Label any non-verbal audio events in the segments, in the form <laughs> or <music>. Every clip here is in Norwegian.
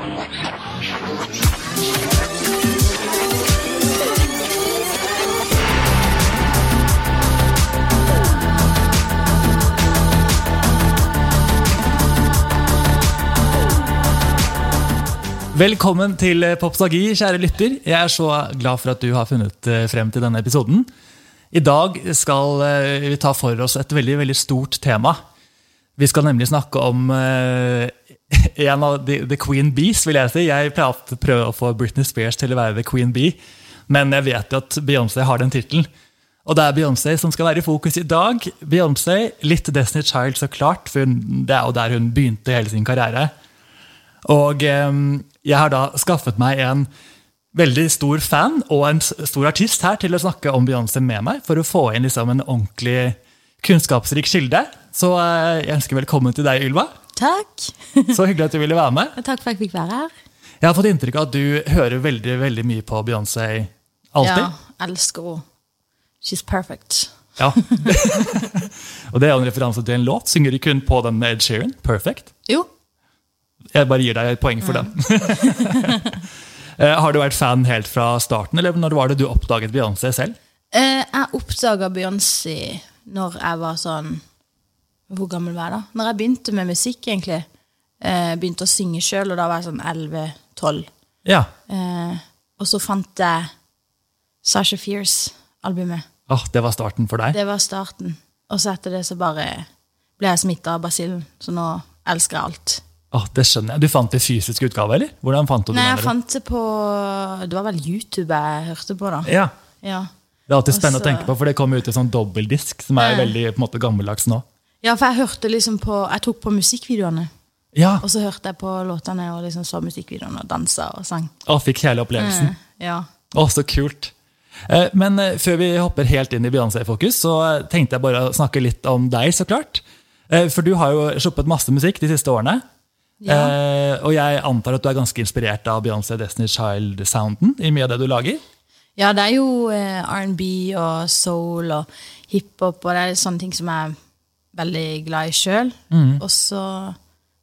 Velkommen til eh, Popsagi, kjære lytter. Jeg er så glad for at du har funnet eh, frem til denne episoden. I dag skal eh, vi ta for oss et veldig, veldig stort tema. Vi skal nemlig snakke om <laughs> en av the, the, Queen Bees, vil jeg si. Jeg pleier å å få Britney Spears til å være the Queen Bee, men jeg vet jo at Beyoncé har den tittelen. Og det er Beyoncé som skal være i fokus i dag. Beyoncé, Litt Destiny Child, så klart, for det er jo der hun begynte hele sin karriere. Og jeg har da skaffet meg en veldig stor fan og en stor artist her til å snakke om Beyoncé med meg, for å få inn liksom en ordentlig kunnskapsrik kilde. Så eh, jeg ønsker velkommen til deg, Ylva. Takk. <laughs> Så hyggelig at du ville være med. Takk for at jeg fikk være her. Jeg har fått inntrykk av at du hører veldig veldig mye på Beyoncé alltid. Ja, elsker henne. She's perfect. Ja. <laughs> og det er jo en referanse til en låt. Synger du kun på den med Ed Sheeran? Perfect? Jo, jeg bare gir deg et poeng for den. <laughs> Eh, har du vært fan helt fra starten, eller når var det du oppdaget Beyoncé selv? Eh, jeg oppdaga Beyoncé når jeg var sånn Hvor gammel var jeg da? Når jeg begynte med musikk, egentlig. Eh, begynte å synge sjøl, og da var jeg sånn 11-12. Ja. og så fant jeg Sasha Fierce-albumet. Oh, det var starten for deg? Det var starten. Og så etter det så bare ble jeg smitta av basillen, så nå elsker jeg alt. Oh, det skjønner jeg. Du fant det i fysisk utgave, eller? Hvordan fant du Nei, jeg fant det på Det var vel YouTube jeg hørte på, da. Ja. ja. Det er alltid spennende Også, å tenke på, for det kom ut i sånn dobbeldisk, som er veldig på en måte gammeldags nå. Ja, for jeg hørte liksom på Jeg tok på musikkvideoene. Ja. Og så hørte jeg på låtene og liksom så musikkvideoene og dansa og sang. Og fikk hele opplevelsen. Mm, ja. Å, så kult. Eh, men eh, før vi hopper helt inn i Beyoncé-fokus, så tenkte jeg bare å snakke litt om deg, så klart. For du har jo sluppet masse musikk de siste årene. Ja. Og jeg antar at du er ganske inspirert av Beyoncé Destiny Child-sounden i mye av det du lager? Ja, det er jo R&B og soul og hiphop, og det er sånne ting som jeg er veldig glad i sjøl. Mm. Og så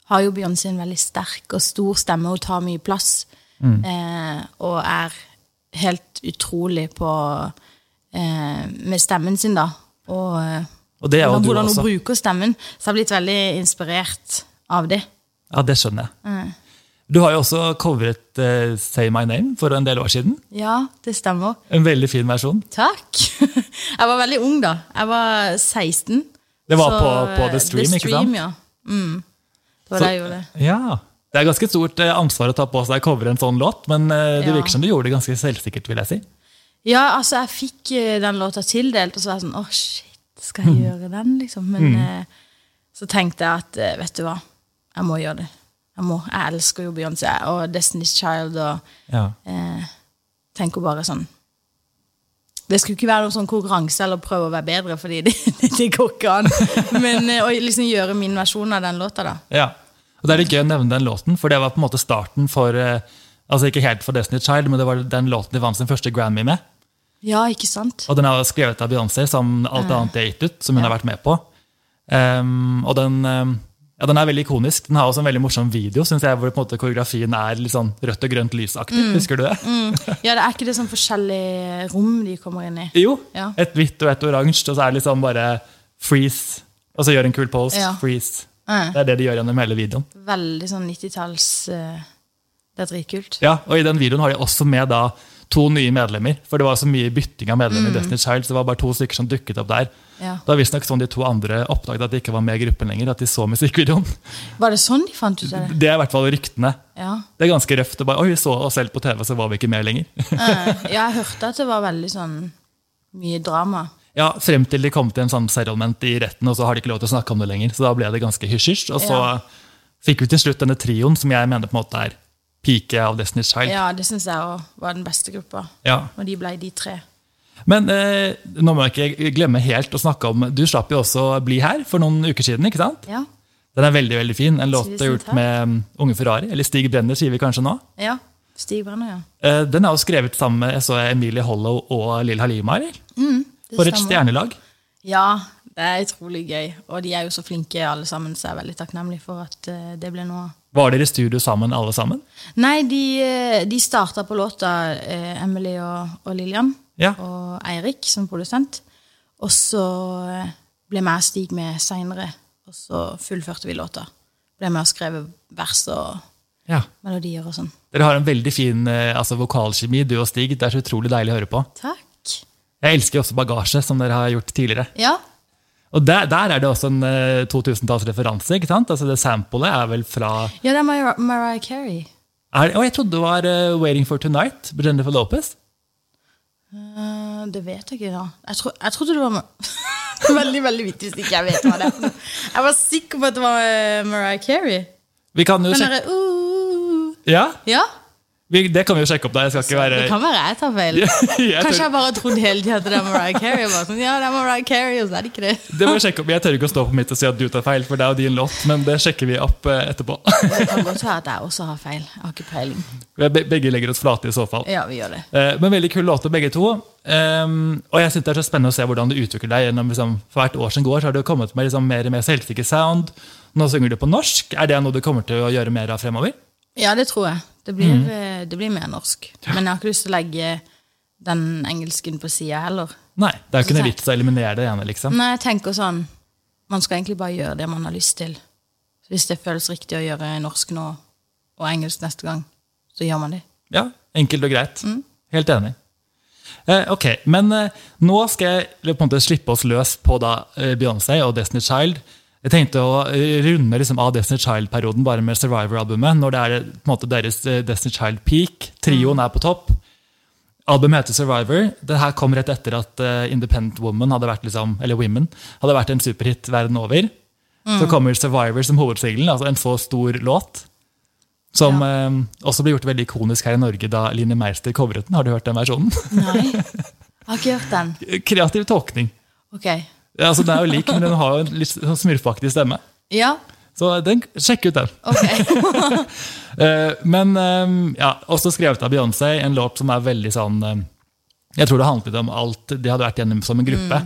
har jo Beyoncé en veldig sterk og stor stemme og tar mye plass. Mm. Eh, og er helt utrolig på eh, med stemmen sin, da. Og, og det er hvordan, hvordan hun bruker stemmen. Så jeg har blitt veldig inspirert av det. Ja, det skjønner jeg. Mm. Du har jo også covret uh, Say My Name for en del år siden. Ja, det stemmer. En veldig fin versjon. Takk. <laughs> Jeg var veldig ung da. Jeg var 16. Det var på, på, The Stream, The Stream ikke sant? Ja. Mm. Det var så, det jeg gjorde. Ja. Det er ganske stort uh, ansvar å ta på seg å covre en sånn låt, men uh, det ja. virker som du gjorde det ganske selvsikkert. vil jeg si. Ja, altså, jeg fikk den låta tildelt, og så var jeg sånn Å, shit, skal jeg mm. gjøre den, liksom? Men mm. så tenkte jeg at vet du hva jeg må gjøre det. Jeg må. Jeg elsker jo Beyoncé og Destiny's Child og ja. eh, tenker bare sånn Det skulle ikke være noen sånn konkurranse eller prøve å være bedre, fordi det, <laughs> det går ikke an. Men eh, å liksom gjøre min versjon av den låta, da. Ja. Og Det er litt gøy å nevne den låten, for det var på en måte starten for eh, Altså ikke helt for Destiny's Child, men det var den låten de vant sin første Grammy med. Ja, ikke sant? Og den er skrevet av Beyoncé, som alt annet de har gitt ut, som hun ja. har vært med på. Um, og den um, ja, Den er veldig ikonisk. Den har også en veldig morsom video synes jeg, hvor på en måte koreografien er litt sånn rødt og grønt lysaktig. Mm. Husker du det? Mm. Ja, det Er ikke det sånn forskjellige rom de kommer inn i? Jo. Ja. Et hvitt og et oransje, og så er det liksom bare freeze. Og så gjør en kul pose. Ja. Freeze. Ja. Det er det de gjør gjennom hele videoen. Veldig sånn 90-talls uh, Det er dritkult. Ja, og i den videoen har de også med da to nye medlemmer. For det var så mye bytting av medlemmer mm. i Destiny's Child, så det var bare to stykker som dukket opp der. Ja. Da visstnok sånn de to andre oppdaget at de ikke var med i gruppen lenger. at de så musikkvideoen. <laughs> Var det sånn de fant ut av det? Det er i hvert fall ryktene. Ja. Det er ganske røft. Bare, Oi, vi så oss selv på TV, så var vi ikke med lenger. <laughs> ja, jeg hørte at det var veldig sånn mye drama. Ja, Frem til de kom til en sånn settlement i retten, og så har de ikke lov til å snakke om det lenger. Så da ble det ganske hysj-hysj. Og så ja. fikk vi til slutt denne trioen, som jeg mener på en måte er peaket av Destiny's Child. Ja, det syns jeg òg var den beste gruppa. Ja. Og de ble de tre. Men eh, nå må jeg ikke glemme helt å snakke om Du slapp jo også Bli her for noen uker siden. ikke sant? Ja. Den er veldig veldig fin. En låt gjort med um, Unge Ferrari. Eller Stig Brenner, sier vi kanskje nå? Ja, Stig Brenner, ja. Eh, den er jo skrevet sammen med så Emilie Hollow og Lill Halima. eller? Mm, for et stjernelag. Ja, det er utrolig gøy. Og de er jo så flinke alle sammen, så jeg er veldig takknemlig for at uh, det ble noe av. Var dere i studio sammen, alle sammen? Nei, de, eh, de starta på låta, eh, Emily og, og Lillian. Ja. Og Eirik som produsent. Og så eh, ble jeg og Stig med seinere, og så fullførte vi låta. Ble med og skrev vers og ja. melodier og sånn. Dere har en veldig fin altså, vokalkjemi, du og Stig. Det er så utrolig deilig å høre på. Takk. Jeg elsker også bagasje, som dere har gjort tidligere. Ja. Og der, der er det også en uh, 2000-tallsreferanse. ikke sant? Altså Det samplet er vel fra ja, det er Mar Mariah Carey. er, og jeg trodde det var uh, 'Waiting for Tonight' med Jennifer Lopez. Uh, det vet jeg ikke, da. Jeg, tro, jeg trodde det var <laughs> Veldig veldig vittig hvis ikke jeg vet hva det er. Jeg var sikker på at det var Mariah Carey. Vi kan jo sjekke uh, Ja, Ja, Det kan vi jo sjekke opp. da. Jeg skal ikke være det kan være jeg tar feil. <laughs> Jeg Kanskje jeg bare trodde hele tida at det er Mariah Carey. Og bare sånn, ja, det er Mariah Carey, og så er det ikke det. det må Jeg sjekke opp. Jeg tør ikke å stå på mitt og si at du tar feil, for det er jo din låt. Men det sjekker vi opp uh, etterpå. Det kan godt være <laughs> at jeg også har feil. Jeg har ikke peiling. Be- Begge legger oss flate i så fall. Ja, vi gjør det. Eh, men veldig kule låter, begge to. Um, og jeg synes Det er så spennende å se hvordan du utvikler deg. gjennom liksom, For hvert år som går, så har du kommet med liksom, mer og mer selvsikker sound. Nå synger du på norsk. Er det noe du kommer til å gjøre mer av fremover? Ja, det tror jeg. Det blir, mm. det blir mer norsk. Men jeg har ikke lyst til å legge den engelsken på sida heller. Nei, det er jo ikke noe vits å eliminere det ene. liksom. Nei, jeg tenker sånn Man skal egentlig bare gjøre det man har lyst til. Så hvis det føles riktig å gjøre norsk nå og engelsk neste gang, så gjør man det. Ja, Enkelt og greit. Helt enig. Eh, ok, Men eh, nå skal jeg på en måte slippe oss løs på da eh, Beyoncé og Destiny Child. Jeg tenkte å eh, runde liksom av Destiny Child-perioden bare med Survivor-albumet. Når det er eh, måte deres eh, Destiny Child peak. Trioen er på topp. Albumet heter Survivor. Det her kom rett etter at Independent Woman hadde vært liksom, eller Women hadde vært en superhit verden over. Så kommer Survivor som hovedsingelen, altså en så stor låt. Som eh, også ble gjort veldig ikonisk her i Norge da Line Meister covret den. Har du hørt den versjonen? Nei, jeg <laughs> har ikke hørt den. Kreativ tolkning. Ok. Ja, altså, den er jo lik, men den har jo en litt sånn smurfaktig stemme. Ja, Så den, sjekk ut den. ok. <laughs> Eh, men eh, ja, også skrevet av Beyoncé, en låt som er veldig sånn eh, Jeg tror det handlet litt om alt de hadde vært gjennom som en gruppe.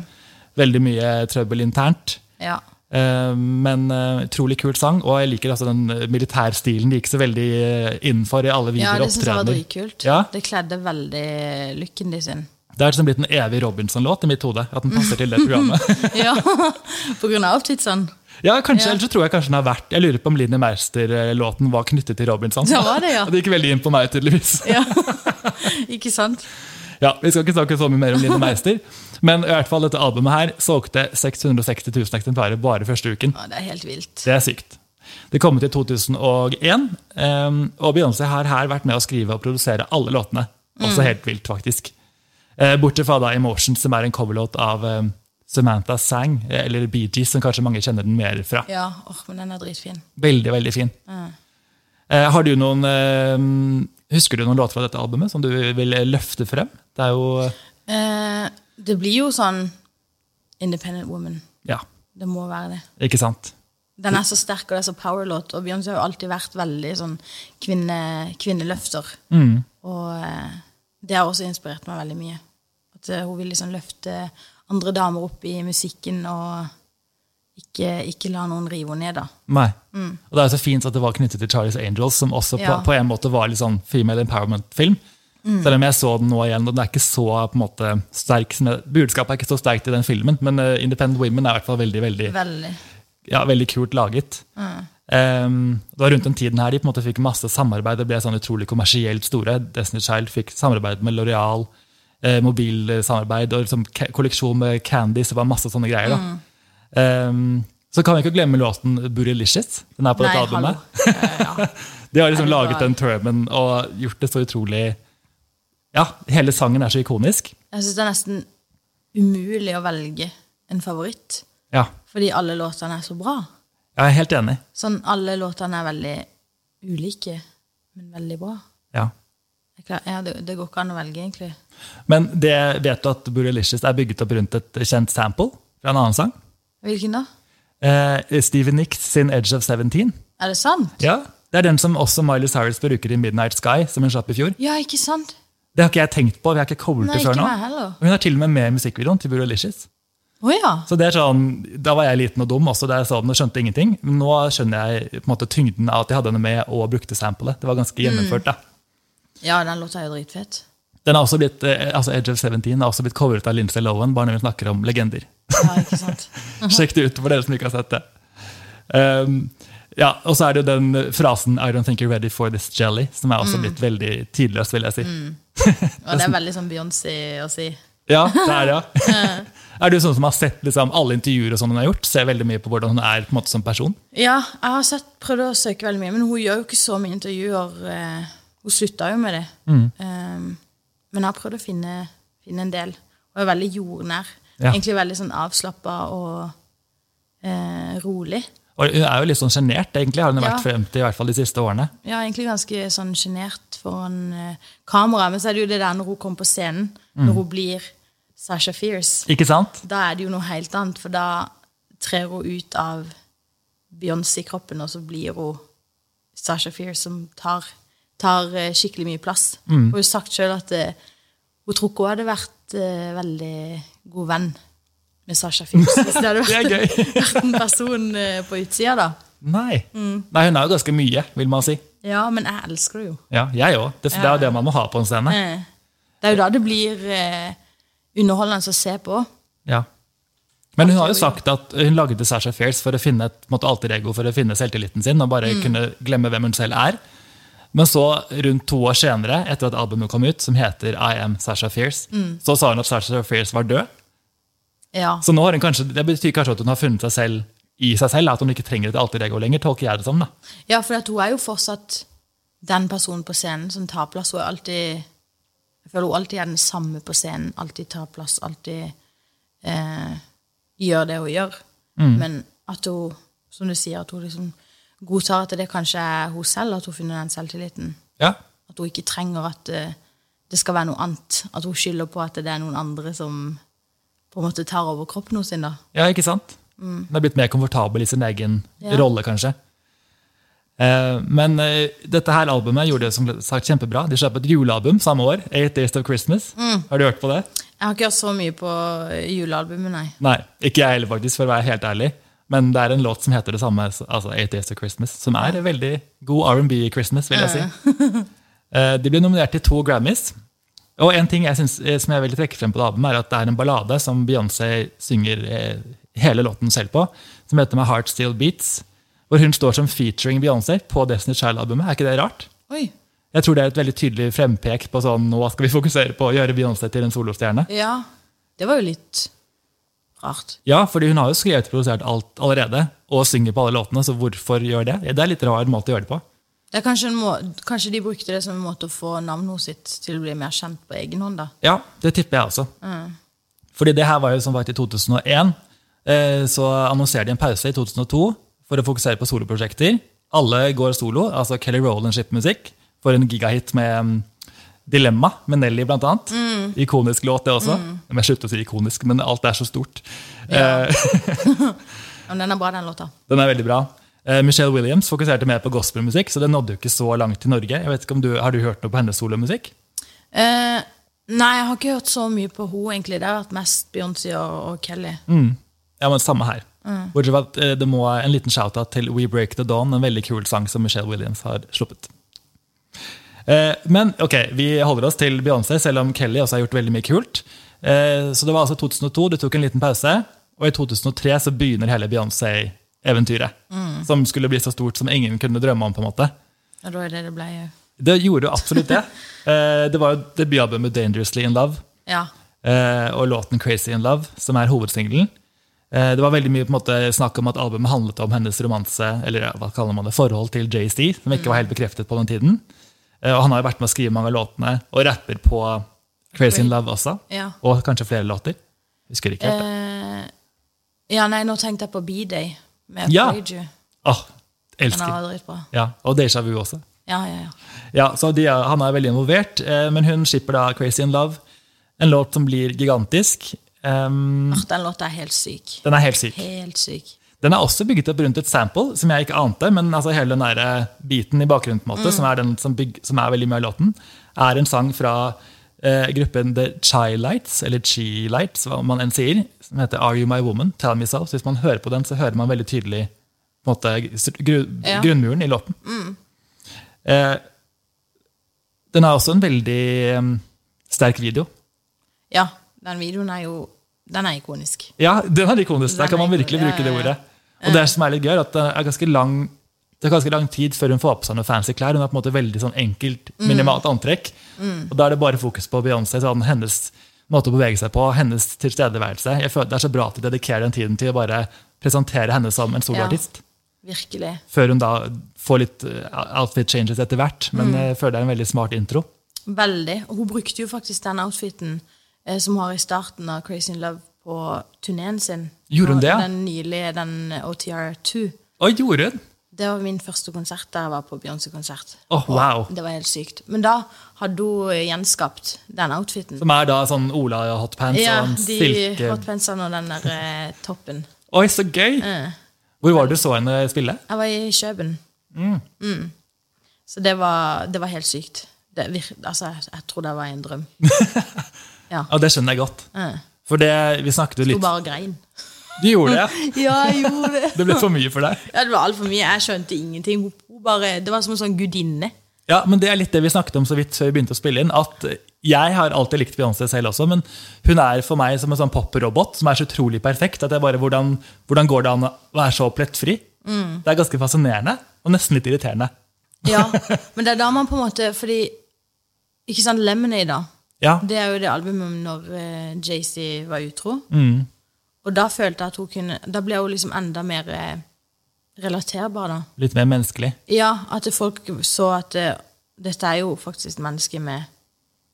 Veldig mye trøbbel internt. Ja. Eh, men eh, utrolig kul sang, og jeg liker altså den militærstilen de gikk så veldig eh, innenfor i alle ja, det syns jeg var opptredener. dritkult. Ja. Det kledde veldig looken de sin. Det er liksom blitt en evig Robinson-låt i mitt hode. At den passer til det programmet. <laughs> Ja, på grunn av outfitsene. Ja, kanskje, Ja. ellers så tror jeg kanskje den har vært Jeg lurer på om Linni Meister-låten var knyttet til Robinson. Det var det, ja. <laughs> Det gikk veldig inn på meg, tydeligvis. Ja. <laughs> ikke sant? Ja, Vi skal ikke snakke så mye mer om Linni Meister, men i hvert fall dette albumet her solgte 660 000 eksemplarer bare første uken. Ja, det er helt vilt. Det er sykt. Det kom ut i 2001, um, og Beyoncé har her vært med å skrive og produsere alle låtene. Også helt vilt, faktisk. Eh, bortsett fra da Emotions, som er en coverlåt av um, Samantha Sang, eh, eller Bee Gees, som kanskje mange kjenner den mer fra. Ja, åh, men den er dritfin. Veldig, veldig fin. Eh, har du noen eh, Husker du noen låter fra dette albumet som du vil løfte frem? Det er jo Eh, det blir jo sånn Independent Woman. Ja, Det må være det. ikke sant? Den er så sterk, og det er så powerlåt. Og Beyoncé har jo alltid vært veldig sånn kvinne, kvinneløfter. Og eh, det har også inspirert meg veldig mye. At eh, hun vil liksom løfte andre damer opp i musikken og ikke, ikke la noen rive henne ned, da. Nei. Og det er jo så fint at det var knyttet til Charlie's Angels, som også Ja. på, på en måte var litt sånn female empowerment-film. Selv om jeg så den nå igjen, og den er ikke så på en måte sterk Budskapet er ikke så sterkt i den filmen, men uh, Independent Women er i hvert fall veldig veldig, Veldig. ja, veldig kult laget. Um, det var rundt den tiden her de på en måte fikk masse samarbeid og ble sånn utrolig kommersielt store. Destiny Child fikk samarbeid med L'Oreal, eh, mobilsamarbeid og liksom kolleksjon med Candies. Det var masse sånne greier. Um, så kan vi ikke glemme låten Bootylicious. Den er på Nei, dette albumet. <laughs> ja. De har liksom laget den turban og gjort det så utrolig Ja, hele sangen er så ikonisk. Jeg syns det er nesten umulig å velge en favoritt. Ja, Fordi alle låtene er så bra. jeg er helt enig. Sånn, Alle låtene er veldig ulike, men veldig bra. Ja. Jeg klar, ja, det, det går ikke an å velge, egentlig. Men det vet du at Borealicious er bygget opp rundt et kjent sample fra en annen sang? Hvilken da? Eh, Stevie Nicks sin Edge of 17. Er det sant? Ja, Det er den som også Miley Cyrus bruker i Midnight Sky, som hun slapp i fjor. Ja, ikke sant? Det har ikke jeg tenkt på. vi har ikke Nei, det før nå. Og Hun er til og med med i musikkvideoen til Borealicious. Oh, ja. Så det er sånn, Da var jeg liten og dum også, da jeg sa den og skjønte ingenting. Men nå skjønner jeg på en måte tyngden av at jeg hadde henne med og brukte samplet. Det var ganske gjennomført. da. Ja, den låta er jo dritfett. Den har også blitt, eh, altså Edge of 17 har også blitt covret av Lindsay Lohan, bare når vi snakker om legender. Ja, ikke sant? <laughs> Sjekk det ut for dere som ikke har sett det. Um, ja, Og så er det jo den frasen 'I don't think you're ready for this jelly', som er også blitt veldig tidløs, vil jeg si. <laughs> Og det er veldig sånn Beyoncé å si. Ja, det er det, <laughs> ja. er du sånn som har sett liksom, alle intervjuer og sånn hun har gjort? Ser veldig mye på hvordan hun er på en måte som person? Ja, jeg har sett, prøvd å søke veldig mye, men hun gjør jo ikke så mye intervjuer. Eh, hun slutta jo med det. Um, men jeg har prøvd å finne, finne en del. Og er veldig jordnær. Ja. Egentlig veldig sånn avslappa og eh, rolig. Og hun er jo litt sånn sjenert, egentlig, har hun Ja. vært frem til i hvert fall de siste årene. Ja, egentlig ganske sånn sjenert foran eh, kamera. Men så er det jo det der når hun kommer på scenen, når hun blir Sasha Fierce. Ikke sant? Da er det jo noe helt annet, for da trer hun ut av Beyoncé-kroppen, og så blir hun Sasha Fierce, som tar, tar eh, skikkelig mye plass. Hun har sagt sjøl at uh, hun tror ikke hun hadde vært uh, veldig god venn med Sasha Fierce hvis det hadde <laughs> Det vært, gøy. <laughs> vært en person uh, på utsida, da. Nei. Nei, hun er jo ganske mye, vil man si. Ja, men jeg elsker det jo. Ja, jeg òg. Det, det er jo det man må ha på en scene. Det er jo da det blir underholdende å se på. Ja. Men hun har jo sagt at hun lagde Sasha Fierce for å finne et på måte, alter ego, for å finne selvtilliten sin og bare kunne glemme hvem hun selv er. Men så, rundt to år senere, etter at albumet kom ut, som heter I Am Sasha Fierce, så sa hun at Sasha Fierce var død. Ja. Så nå har hun kanskje, det betyr kanskje at hun har funnet seg selv i seg selv, at hun ikke trenger et alter ego lenger, tolker jeg det som. da. Ja, for hun er jo fortsatt den personen på scenen som tar plass. Hun er alltid Jeg føler hun alltid er den samme på scenen. Alltid tar plass, alltid eh, gjør det hun gjør. Men at hun, som du sier, at hun liksom godtar at det kanskje er hun selv, at hun finner den selvtilliten. Ja, At hun ikke trenger at eh, det skal være noe annet. At hun skylder på at det er noen andre som på en måte tar over kroppen hennes. da. ja ikke sant? Hun er blitt mer komfortabel i sin egen Ja. rolle, kanskje. Eh, men eh, dette her albumet gjorde det som sagt kjempebra. De slapp et julealbum samme år. Eight Days of Christmas. Har du hørt på det? Jeg har ikke hørt så mye på julealbumet, nei. Nei, ikke jeg heller, faktisk, for å være helt ærlig. Men det er en låt som heter det samme, altså Eight Days of Christmas, som er en veldig god R&B-Christmas, vil jeg si. Eh, De ble nominert til to Grammys. Og en ting jeg synes, eh, som jeg vil trekke frem på det albumet, er at det er en ballade som Beyoncé synger eh, hele låten selv på, som heter My Heart Still Beats. Hvor hun står som featuring Beyoncé på Destiny Child-albumet. Er ikke det rart? Oi. Jeg tror det er et veldig tydelig frempek på sånn, nå skal vi fokusere på å gjøre Beyoncé til en solostjerne. Ja, det var jo litt rart. Ja, fordi hun har jo skrevet og produsert alt allerede, og synger på alle låtene, så hvorfor gjør det? Det er litt rar måte å gjøre det på. Det er kanskje, en må kanskje de brukte det som en måte å få navnet sitt til å bli mer kjent på egen hånd, da. Ja, det tipper jeg også. Fordi det her var jo som sagt i 2001, eh, så annonserer de en pause i 2002 for å fokusere på soloprosjekter. Alle går solo, altså Kelly Rowland-ship-musikk. for en gigahit med mm, Dilemma, med Nelly blant annet. Ikonisk låt, det også. Jeg slutter å si ikonisk, men alt er så stort. Ja. Eh, <laughs> <laughs> Men den er bra, den låta. Den er veldig bra. Eh, Michelle Williams fokuserte mer på gospelmusikk, så det nådde jo ikke så langt til Norge. Jeg vet ikke om du, Har du hørt noe på hennes solomusikk? Uh, nei, jeg har ikke hørt så mye på henne, egentlig. Det har vært mest Beyoncé og, og Kelly. Ja, men Samme her. Bortsett fra at det må en liten shout-out til We Break The Dawn, en veldig kul sang som Michelle Williams har sluppet. Eh, Men ok, vi holder oss til Beyoncé, selv om Kelly også har gjort veldig mye kult. Eh, Så det var altså 2002, du tok en liten pause, og i 2003 så begynner hele Beyoncé-eventyret. Som skulle bli så stort som ingen kunne drømme om. på en måte. Og da er det det ble jo. Det gjorde jo absolutt det. <laughs> Eh, Det var jo debutalbumet 'Dangerously In Love' Ja. og låten 'Crazy In Love', som er hovedsingelen. Det var veldig mye på en måte snakk om at albumet handlet om hennes romanse, eller hva kaller man det, forhold til JC, som ikke var helt bekreftet på den tiden. Eh, Og han har jo vært med å skrive mange av låtene, og rapper på 'Crazy In Love' også. Ja. Og kanskje flere låter. Husker ikke helt det. Eh, ja, nei, nå tenkte jeg på B-Day med Ja. Preju. Oh, elsker. Den er dritbra. Ja, og Deja Vu også. Ja, ja, ja. Ja, så de, Han er veldig involvert, eh, men hun skipper da 'Crazy In Love', en låt som blir gigantisk. Um, Ach, Den låta er helt syk. den er helt syk. Helt syk. Den er også bygget opp rundt et sample, som jeg ikke ante. Men altså hele den der eh, biten i bakgrunnen måte, som, er den som, bygg, som er veldig mye av låten, er en sang fra eh, gruppen The Chi-Lights, eller Chi-Lights, hva man enn sier, som heter Are You My Woman? Tell Me So. Så hvis man hører på den, så hører man veldig tydelig måte, gru, Ja. grunnmuren i låten. Eh, den er også en veldig um, sterk video. Ja, den videoen er jo Den er ikonisk. Ja, den er ikonisk. Der kan man virkelig bruke det ordet. Og det som er litt gøy, er at det er ganske lang det er ganske lang tid før hun får på seg noen fancy klær. Hun har på en måte veldig sånn enkelt, Mm. minimalt antrekk. Og Da er det bare fokus på Beyoncé, sånn hennes måte å bevege seg på, hennes tilstedeværelse. Jeg føler Det er så bra at de dedikerer den tiden til å bare presentere henne som en soloartist. Virkelig. Før hun da får litt eh, outfit changes etter hvert. Men Mm. jeg føler det er en veldig smart intro. Veldig. Og hun brukte jo faktisk den outfiten eh, som hun har i starten av Crazy in Love på turneen sin. Gjorde hun det. Den nylige, den OTR2. Å, gjorde hun? Det var min første konsert der jeg var på Beyoncé-konsert. Oh, wow. Det var helt sykt. Men da hadde hun gjenskapt den outfiten. Som er da sånn Ola hotpants Ja, og en de silke hotpantsene og den der eh, toppen. Oi, så gøy! Mm. Hvor var det du så henne spille? Jeg var i Kjøben. Mm. Så det var, det var helt sykt. Det altså, jeg, jeg tror det var en drøm. <laughs> Ja. Ja, Det skjønner jeg godt. Eh. For det, vi snakket jo litt Sto bare og grein. Du gjorde det? <laughs> Ja, jeg gjorde det. Det ble for mye for deg? Ja, det var altfor mye. Jeg skjønte ingenting. Bare, det var som en sånn gudinne. Ja, men Det er litt det vi snakket om så vidt før vi begynte å spille inn. at Jeg har alltid likt Beyoncé selv også, men hun er for meg som en sånn poprobot som er så utrolig perfekt. at jeg bare, Hvordan, hvordan går det an å være så plettfri? Det er ganske fascinerende og nesten litt irriterende. Ja, <laughs> Men det er da man på en måte Fordi Ikke sant, Lemonade, da. Ja, Det er jo det albumet når uh, JC var utro. mm. Og da følte jeg at hun kunne Da ble hun liksom enda mer eh, relaterbar, da. Litt mer menneskelig. Ja, at folk så at uh, dette er jo faktisk et menneske med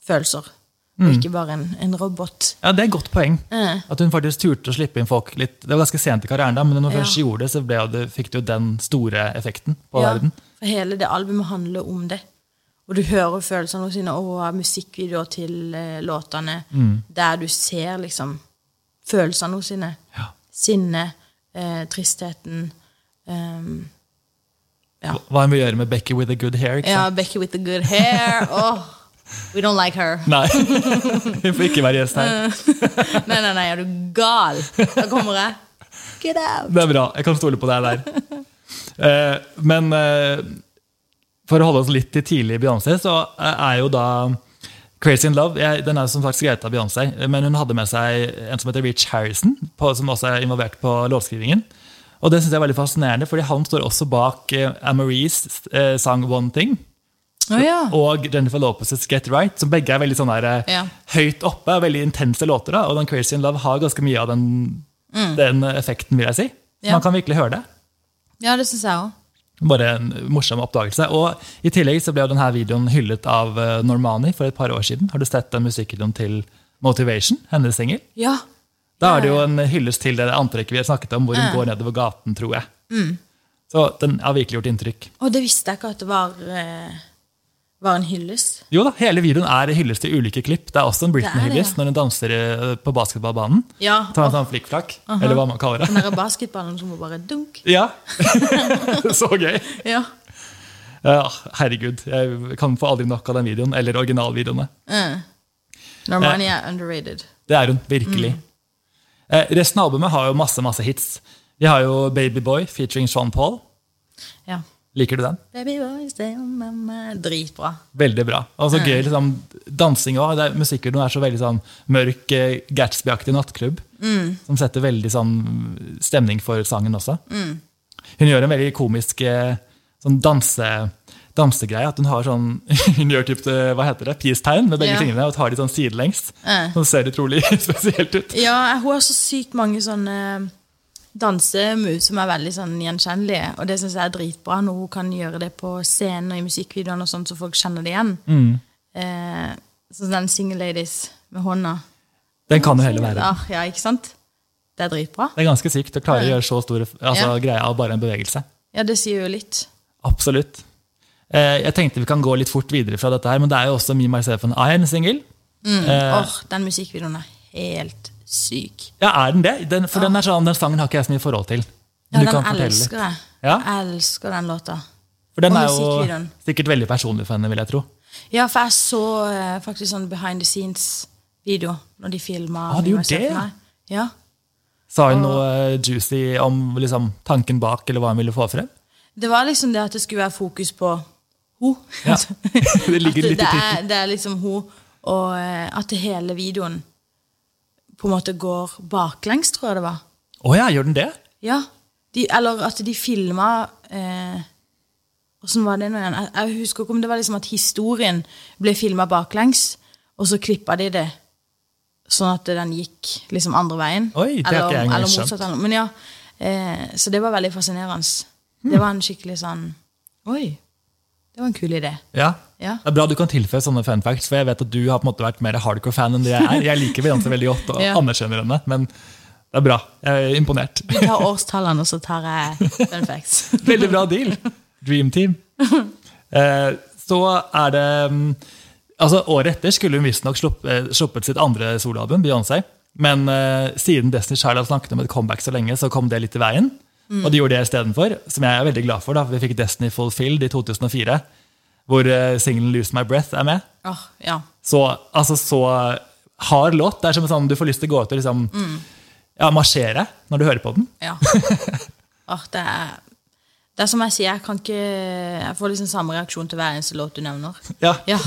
følelser. Og ikke bare en, en robot. Ja, Det er et godt poeng. Eh. At hun faktisk turte å slippe inn folk litt Det var ganske sent i karrieren, da, men når hun Ja. først gjorde det, så ble det, fikk det jo den store effekten på Ja, verden. for hele det albumet handler om det. Og du hører følelsene sine og musikkvideoer til eh, låtene der du ser liksom følelsene sine. Ja. Sinne, eh, tristheten. um, ja. Hva en vil gjøre med Becky with the good hair. ja. Becky with the good hair. <laughs> Oh, we don't like her. Nei, <laughs> hun får ikke være gjest her. Nei, nei, nei, er du gal? Da kommer jeg. Get out! Det er bra. Jeg kan stole på deg der. <laughs> Eh, men eh, for å holde oss litt til tidlig Beyoncé, så er jo da Crazy in Love jeg, Den er som sagt skrevet av Beyoncé, men hun hadde med seg en som heter Rich Harrison, på, som også er involvert på låtskrivingen. Og det synes jeg er veldig fascinerende, fordi han står også bak eh, Amaries eh, sang One Thing. Oh, ja. Og Jennifer Lopez's Get Right, som begge er veldig sånn der, eh, Ja. høyt oppe. Veldig intense låter. Da. Og den Crazy in Love har ganske mye av den, den effekten, vil jeg si. Ja. Man kan virkelig høre det. ja, det syns jeg òg. Bare en morsom oppdagelse. Og I tillegg så ble jo denne videoen hyllet av eh, Normani for et par år siden. Har du sett den musikkvideoen til Motivation, hennes singel? Ja. Da er det jo en hyllest til det antrekket vi har snakket om, hvor hun går nedover gaten, tror jeg. Så den har virkelig gjort inntrykk. Og det visste jeg ikke at det var, eh, var en hyllest. Jo da, Hele videoen er hyllest til ulike klipp. Det er også en Britney-hyllest ja. når hun danser eh, på basketballbanen. Ja, Tar en sånn flikkflakk, eller hva man kaller det. den der basketballen som bare dunk. <laughs> Ja, <laughs> Så gøy! Ja. Uh, herregud, jeg kan få aldri nok av den videoen, eller originalvideoene. Uh. Normani er underrated. Det er hun, virkelig. Eh, resten av albumet har jo masse masse hits. Vi har jo Babyboy featuring Sean Paul. Ja. Liker du den? Baby boy, stay on my mind. Dritbra. Veldig bra. Og så gøy liksom, Dansing òg. Musikkvideoen er så veldig sånn mørk, eh, Gatsby-aktig nattklubb. Som setter veldig sånn stemning for sangen også. Hun gjør en veldig komisk eh, sånn danse, dansegreie. At hun har sånn <laughs> Hun gjør typ, eh, hva heter det, peace-tegn med begge Ja. fingrene og tar de sånn sidelengs. Eh. Som ser utrolig <laughs> spesielt ut. Ja, hun har så sykt mange sånne dansemoves som er veldig sånn gjenkjennelige. Og det syns jeg er dritbra når hun kan gjøre det på scenen og i musikkvideoene, og sånt, så folk kjenner det igjen. Eh, sånn den Single Ladies med hånda. Den kan jo heller være. Ja, ja, ikke sant? Det er dritbra. Det er ganske sykt å klare å gjøre så stor altså, Ja. greie av bare en bevegelse. Ja, det sier jo litt. Absolutt. Eh, jeg tenkte vi kan gå litt fort videre fra dette, her, men det er jo også Me, Myself and I, en singel. Åh, den musikkvideoen er helt syk. Ja, er den det? Den, for den, er sånn, den sangen har ikke jeg så mye forhold til. Ja, den elsker jeg. Ja? Jeg elsker den låta. For den er jo sikkert veldig personlig for henne, vil jeg tro. Ja, for jeg så eh, faktisk sånn behind the scenes-video når de filma. Ah, de gjorde det, ja. Ja. Sa hun noe eh, juicy om liksom, tanken bak, eller hva hun ville få frem? Det var liksom det at det skulle være fokus på hun. Ja. <laughs> Det ligger litt i tittelen. det er liksom hun, og eh, at hele videoen på en måte går baklengs, tror jeg det var. Å ja, gjør den det? Ja. De, eller at de filma eh, Åssen var det nå igjen? Jeg, jeg husker ikke om det var liksom at historien ble filma baklengs, og så klippa de det sånn at den gikk liksom andre veien. Oi, det har ikke jeg engang eller motsatt. eller- Men ja, eh, Så det var veldig fascinerende. Hmm. Det var en skikkelig sånn Oi, det var en kul idé. Ja. Ja. Det er bra du kan tilføye sånne fun facts, for jeg vet at du har på en måte vært mer hardcore-fan enn det jeg er. Jeg liker Beyoncé veldig godt og Ja. anerkjenner henne, men det er bra. Jeg er imponert. Du tar årstallene, og så tar jeg fun facts. <laughs> Veldig bra deal. Dream Team. Eh, så er det mm, altså Året etter skulle hun visstnok eh, sluppet sitt andre soloalbum, Beyoncé. Men eh, siden Destiny Child har snakket om et comeback så lenge, så kom det litt i veien. Og de gjorde det istedenfor, som jeg er veldig glad for. da, Vi fikk Destiny Fulfilled i 2004, hvor uh, singelen Lose My Breath er med. Oh, ja. Så, altså, så hard låt. Det er som sånn du får lyst til å gå ut og liksom, ja, marsjere når du hører på den. Ja. <laughs> Oh, det, er, det er som jeg sier, jeg kan ikke Jeg får liksom samme reaksjon til hver eneste låt du nevner. Ja. Ja,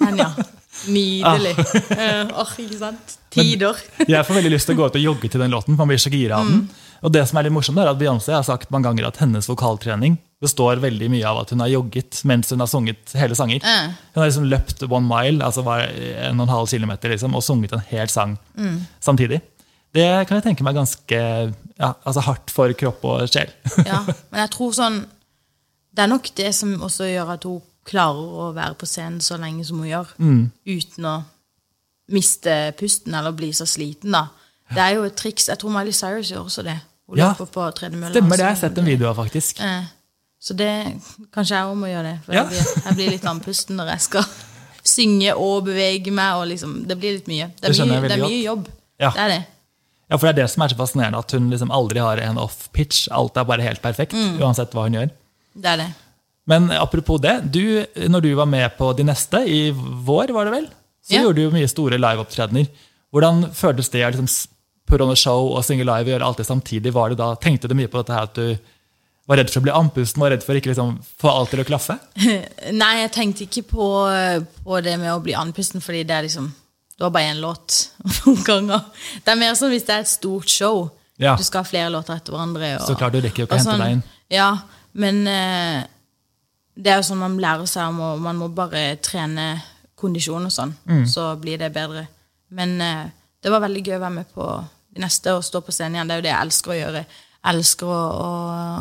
men ja. <laughs> Nydelig. <laughs> Eh, Åh, ikke sant? Tider. <laughs> Jeg får veldig lyst til å gå ut og jogge til den låten. for Man blir så gira av den. Og det som er litt morsomt er at Beyoncé har sagt mange ganger at hennes vokaltrening består veldig mye av at hun har jogget mens hun har sunget hele sanger. Eh. Hun har liksom løpt one mile, altså var en og en halv kilometer, liksom, og sunget en hel sang samtidig. Det kan jeg tenke meg ganske ja, altså hardt for kropp og sjel. Ja, men jeg tror sånn Det er nok det som også gjør at hun klarer å være på scenen så lenge som hun gjør, uten å miste pusten eller bli så sliten, da. Det er jo et triks. Jeg tror Miley Cyrus gjør også det. Hun Ja. løper på tredemølla. Stemmer det, jeg har sett en video av, faktisk. Eh, Så det kanskje jeg òg må gjøre det. For Ja. jeg, blir, jeg blir litt andpusten når jeg skal <laughs> synge og bevege meg. Og liksom, det blir litt mye. Det er det mye, det er mye jobb. Ja. Det er det. Ja, for det er det som er så fascinerende, at hun liksom aldri har en off-pitch. Alt er bare helt perfekt, uansett hva hun gjør. Det er det. Men apropos det, du, når du var med på de neste, i vår var det vel, så Ja. gjorde du jo mye store liveopptredener. Hvordan føltes det å liksom show og synge live og gjøre alt det samtidig? Var det da, tenkte du mye på dette her at du var redd for å bli andpusten, var redd for ikke liksom få alt til å klaffe? <laughs> Nei, jeg tenkte ikke på, på det med å bli andpusten, fordi det er liksom Det var bare én låt <laughs> noen ganger. Det er mer sånn hvis det er et stort show. Ja. Du skal ha flere låter etter hverandre. Og, Så klart, du rekker jo ikke å hente deg inn. Ja, men eh, det er jo sånn man lærer seg om, og man må bare trene kondisjon og sånn. Mm. Så blir det bedre. Men eh, det var veldig gøy å være med på de neste og stå på scenen igjen. Det er jo det jeg elsker å gjøre. Jeg elsker å, å,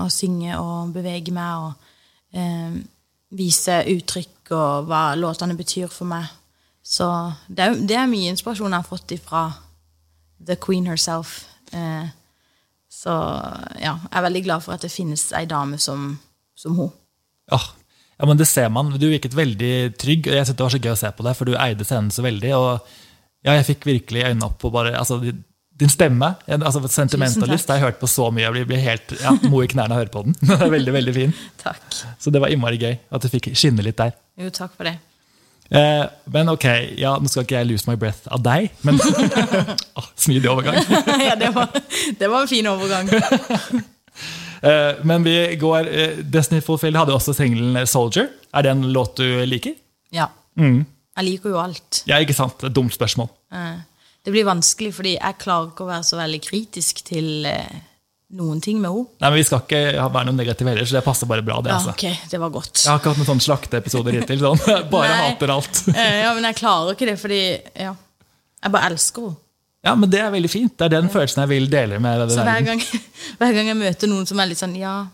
å synge og bevege meg og eh, vise uttrykk og hva låtene betyr for meg. Så det er, det er mye inspirasjon jeg har fått ifra the queen herself. Eh, så ja, jeg er veldig glad for at det finnes ei dame som, som hun. Åh, ja, men det ser man. Du virket veldig trygg, og jeg synes det var så gøy å se på deg, for du eide scenen så veldig. og ja, Jeg fikk virkelig øynene opp på bare, altså, din stemme. Altså Sentimentalist har jeg hørt på så mye. Jeg blir, blir helt ja, mo i knærne av å høre på den. <laughs> Den er veldig, veldig fin. Takk. Så det var innmari gøy at du fikk skinne litt der. Jo, takk for det. Eh, men ok, ja, nå skal ikke jeg lose my breath av deg, men <laughs> oh, Smidig overgang. <laughs> ja, det var, det var en fin overgang. Eh, men vi går eh, Destiny Fulfilled hadde også singelen Soldier. Er det en låt du liker? Ja. Mm. Jeg liker jo alt. Ja, ikke sant? Dumt spørsmål. Eh, Det blir vanskelig, fordi jeg klarer ikke å være så veldig kritisk til eh, noen ting med henne. Nei, men Vi skal ikke være noen negative heller, så det passer bare bra. det Ja, altså. ok, det var godt. Jeg har ikke hatt noen slakteepisoder hittil. Sånn. <laughs> Bare Nei. hater alt. Eh, Ja, men jeg klarer ikke det, fordi ja, jeg bare elsker henne. Ja, men Det er veldig fint. Det er den følelsen jeg vil dele med Så hver gang, <laughs> hver gang jeg møter noen som er litt sånn Ja,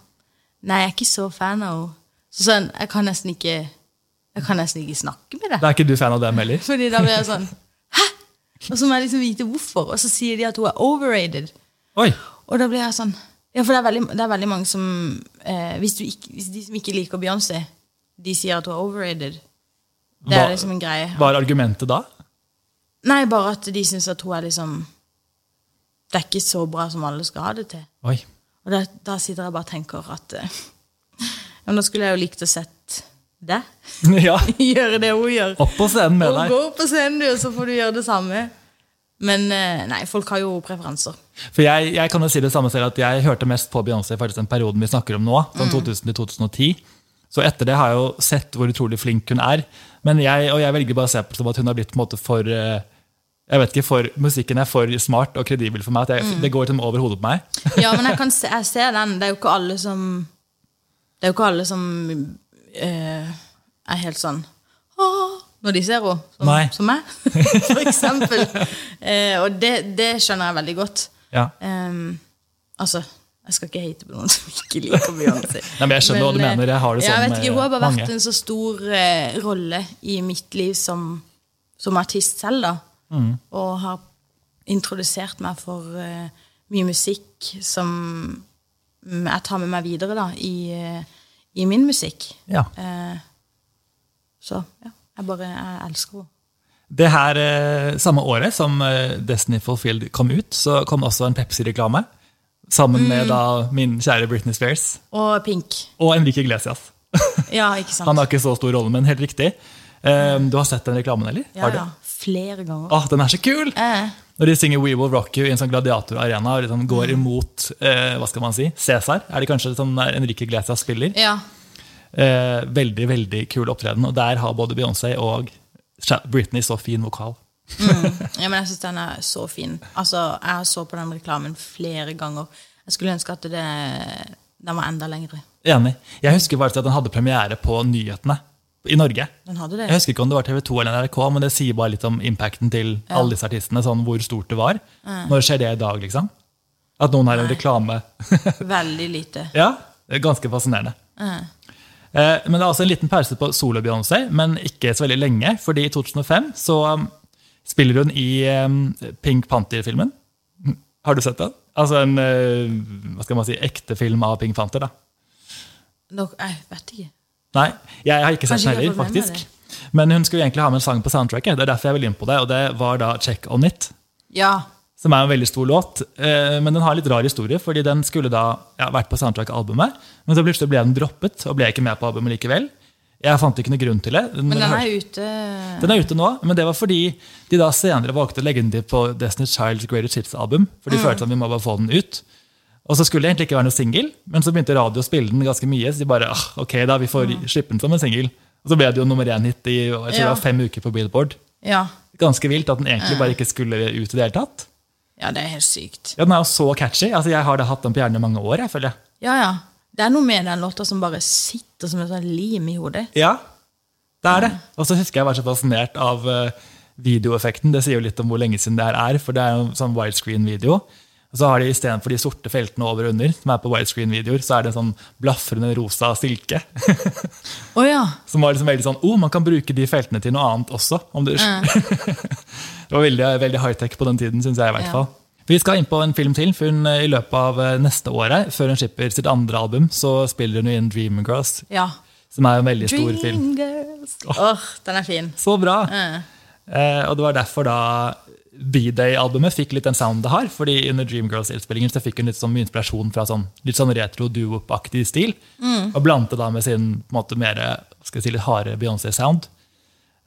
nei, jeg er ikke så fan av henne. Så sånn, jeg kan nesten ikke Jeg kan nesten ikke snakke med deg. Da er ikke du fan av dem heller? <laughs> Fordi da blir jeg sånn Hæ? Og så må jeg liksom vite hvorfor. Og så sier de at hun er overrated. Oi! Og da blir jeg sånn Ja, for det er veldig, det er veldig mange som eh, hvis, du ikke, hvis de som ikke liker Beyoncé, de sier at hun er overrated. Det er liksom en greie. Hva er argumentet da? Nei, bare at de syns at hun er liksom Det er ikke så bra som alle skal ha det til. Oi. Og da, da sitter jeg bare og tenker at <laughs> ja, Men da skulle jeg jo likt å sett det. <laughs> <laughs> ja, gjøre det hun gjør. Opp på scenen med deg. gå på scenen, du, og så får du gjøre det samme. Men eh, nei, folk har jo preferanser. For jeg, jeg kan jo si det samme selv, at jeg hørte mest på Beyoncé faktisk den perioden vi snakker om nå, Mm. sånn 2000 til 2010. Så etter det har jeg jo sett hvor utrolig flink hun er. Men jeg, og jeg velger bare å se på det som at hun har blitt på en måte for eh, jeg vet ikke, for Musikken er for smart og kredibel for meg. at jeg, Mm. Det går liksom over hodet på meg. Ja, men jeg, <laughs> kan se, jeg ser den. Det er jo ikke alle som Det er jo ikke alle som eh, er helt sånn Åh, når de ser henne, som, som meg, <laughs> for eksempel. <laughs> Eh, og det, det skjønner jeg veldig godt. Ja. Um, altså, jeg skal ikke hate på noen som ikke liker Beyoncé. Nei, men jeg skjønner hva du eh, mener. Jeg har det sånn jeg vet ikke, Hun har bare med vært mange. en så stor eh, rolle i mitt liv som, som artist selv, da. Mm. Og har introdusert meg for eh, mye musikk som mm, jeg tar med meg videre da, i, eh, i min musikk. Ja. Eh, så ja, jeg bare jeg elsker henne. Det her, eh, Samme året som eh, Destiny Fulfilled kom ut, så kom det også en Pepsi-reklame. Sammen med Mm. da min kjære Britney Spears Og Pink. og Enrique Iglesias. <laughs> Ja, ikke sant? Han har ikke så stor rolle, men helt riktig. Um, Du har sett den reklamen, eller? ja, Har du? ja. Flere ganger. Åh, den er så kul! Eh, Når de synger We Will Rock You i en sånn gladiatorarena og liksom Mm. går imot eh, hva skal man si, Cæsar, er det kanskje sånn der Enrique Iglesias spiller. ja. Eh, veldig veldig kul opptreden. Og der har både Beyoncé og Britney så fin vokal. Ja, men jeg syns den er så fin. Altså, Jeg så på den reklamen flere ganger. Jeg skulle ønske at det, den var enda lengre. Enig. Jeg husker bare at den hadde premiere på nyhetene i Norge. Den hadde det. Jeg husker ikke om det var TV 2 eller NRK, men det sier bare litt om impacten til alle disse artistene. sånn Hvor stort det var. Når skjer det i dag, liksom? At noen har en reklame. <laughs> <laughs> Veldig lite. ja, ganske fascinerende. Ja. Men det er også en liten pause på solo-Beyoncé, men ikke så veldig lenge. fordi i 2005 så um, spiller hun i Pink Panther-filmen. Har du sett den? Altså en eh, hva skal man si, ekte film av Pink Panther. da. Nå, jeg vet ikke. Nei, jeg har ikke sett den heller, faktisk. Men hun skulle egentlig ha med en sang på soundtracket, det er derfor jeg vil inn på det, og det var da Check On It. Ja. Som er en veldig stor låt, eh, men den har litt rar historie, fordi den skulle da ja, vært på soundtrack-albumet, men så plutselig ble den droppet, og ble ikke med på albumet likevel. Jeg fant ikke noe grunn til det. Men den er ute den er ute nå, men det var fordi de da senere valgte å legge den til på Destiny's Child's Greatest Hits-album. For de Mm. følte at vi må bare få den ut. Og så skulle det egentlig ikke være noe singel, men så begynte radio å spille den ganske mye. Så de bare ah, ok da, vi får slippe den som en singel. Og så ble det jo nummer i jeg tror det Ja. var fem uker på Billboard. Ja. Ganske vilt at den egentlig bare ikke skulle ut i det hele tatt. ja, det er helt sykt. Ja, Den er jo så catchy. altså Jeg har da hatt den på hjernen i mange år. jeg føler jeg. Ja, ja. Det er noe med den låta som bare sitter som et sånn lim i hodet. Ja, det er det. Og så husker jeg jeg var så fascinert av eh, videoeffekten. Det sier jo litt om hvor lenge siden det her er, for det er jo en sånn widescreen-video. Og så har de Istedenfor de sorte feltene over og under, som er på widescreen-videoer, så er det en sånn blafrende rosa silke. <laughs> Å ja. Som var liksom veldig sånn oh, man kan bruke de feltene til noe annet også. Om du... <laughs> det var veldig, veldig high-tech på den tiden, syns jeg. i hvert Ja. Vi skal inn på en film til. for hun eh, I løpet av eh, neste året, før hun skipper sitt andre album, så spiller hun jo inn Dreamgirls, Ja. som er en veldig stor film. Dreamgirls. Åh, den er fin. Så bra! Eh. Eh, og det var derfor da B-Day-albumet fikk litt den sounden det har. fordi under Dreamgirls-innspillingen så fikk hun litt sånn mye inspirasjon fra sånn, litt sånn retro duop-aktig stil. Og blandet da med sin på en måte mer skal jeg si, litt harde Beyoncé-sound.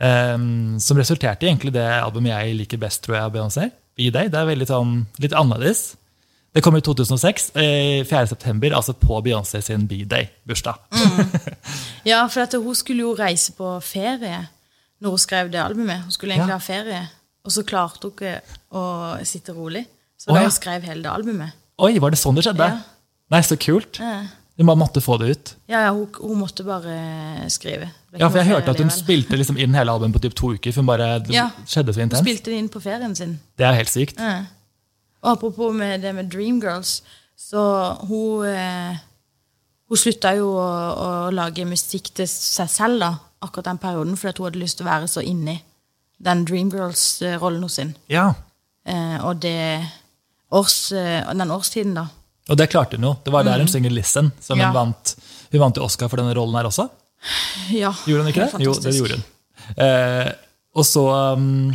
Um, som resulterte i egentlig det albumet jeg liker best tror jeg, av Beyoncé. B-Day. Det er veldig sånn, litt annerledes. Det kom i 2006, eh, 4. september, altså på Beyoncé sin B-Day-bursdag. Ja, for at hun skulle jo reise på ferie når hun skrev det albumet. Hun skulle egentlig Ja. ha ferie, og så klarte hun ikke å sitte rolig. Så Å, da ja. hun skrev hele det albumet. Oi, var det sånn det skjedde? Ja. Nei, så kult. Eh. Du bare måtte få det ut. Ja, ja hun, hun måtte bare skrive. Ja, for jeg hørte at hun spilte liksom inn hele albumet på typ to uker. for hun bare, det Ja. skjedde så intens. Hun spilte det inn på ferien sin. Det er helt sykt. Ja. Og apropos med det med Dreamgirls, så hun eh, Hun slutta jo å, å lage musikk til seg selv da, akkurat den perioden, fordi hun hadde lyst til å være så inni den Dreamgirls-rollen hos sin. Ja, Eh, og det års, eh, den årstiden, da. Og det klarte hun jo. Det var der hun synger 'Listen'. som. Ja. Hun vant Hun vant jo Oscar for denne rollen her også. Ja, Gjorde hun ikke det? Jo, det gjorde hun. Eh, og så um,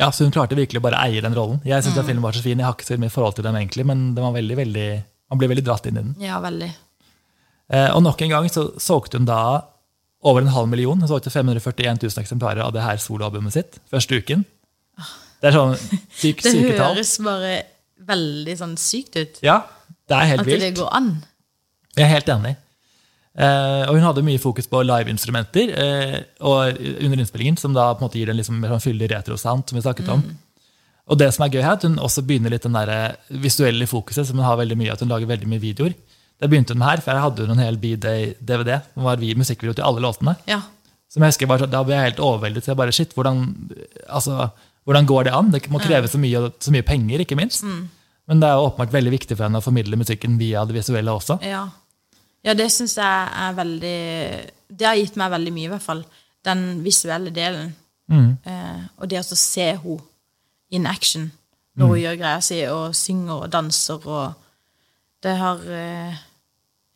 Ja, så hun klarte virkelig bare å eie den rollen. Jeg syns Mm. filmen var så fin. Jeg har ikke så mye forhold til den egentlig, men den var veldig, veldig, man ble veldig dratt inn i den. Ja, veldig. Eh, og nok en gang så solgte hun da over en halv million. Hun solgte 541 000 eksemplarer av det her soloalbumet sitt første uken. Det er sånn syk, <laughs> Det syke tall. høres bare veldig sånn sykt ut. Ja, det er helt At vilt. det går an. Jeg er helt enig. Uh, og hun hadde mye fokus på liveinstrumenter uh, og under innspillingen, som da på en måte gir den liksom mer sånn fyldig retro-sound, som vi snakket om. Og det som er gøy her, at hun også begynner litt den der eh, visuelle fokuset, som hun har veldig mye, at hun lager veldig mye videoer. Det begynte hun med her, for her hadde hun en hel B-Day-DVD, som var vi- musikkvideo til alle låtene. Ja. Som jeg husker, bare, Da ble jeg helt overveldet. Så jeg bare, shit, hvordan, altså, hvordan går det an? Det må kreve så mye, så mye penger, ikke minst. Men det er jo åpenbart veldig viktig for henne å formidle musikken via det visuelle også. Ja, ja det syns jeg er veldig Det har gitt meg veldig mye, i hvert fall. Den visuelle delen. Mm. Eh, og det å se henne in action når hun gjør greia si, og synger og danser og Det har eh,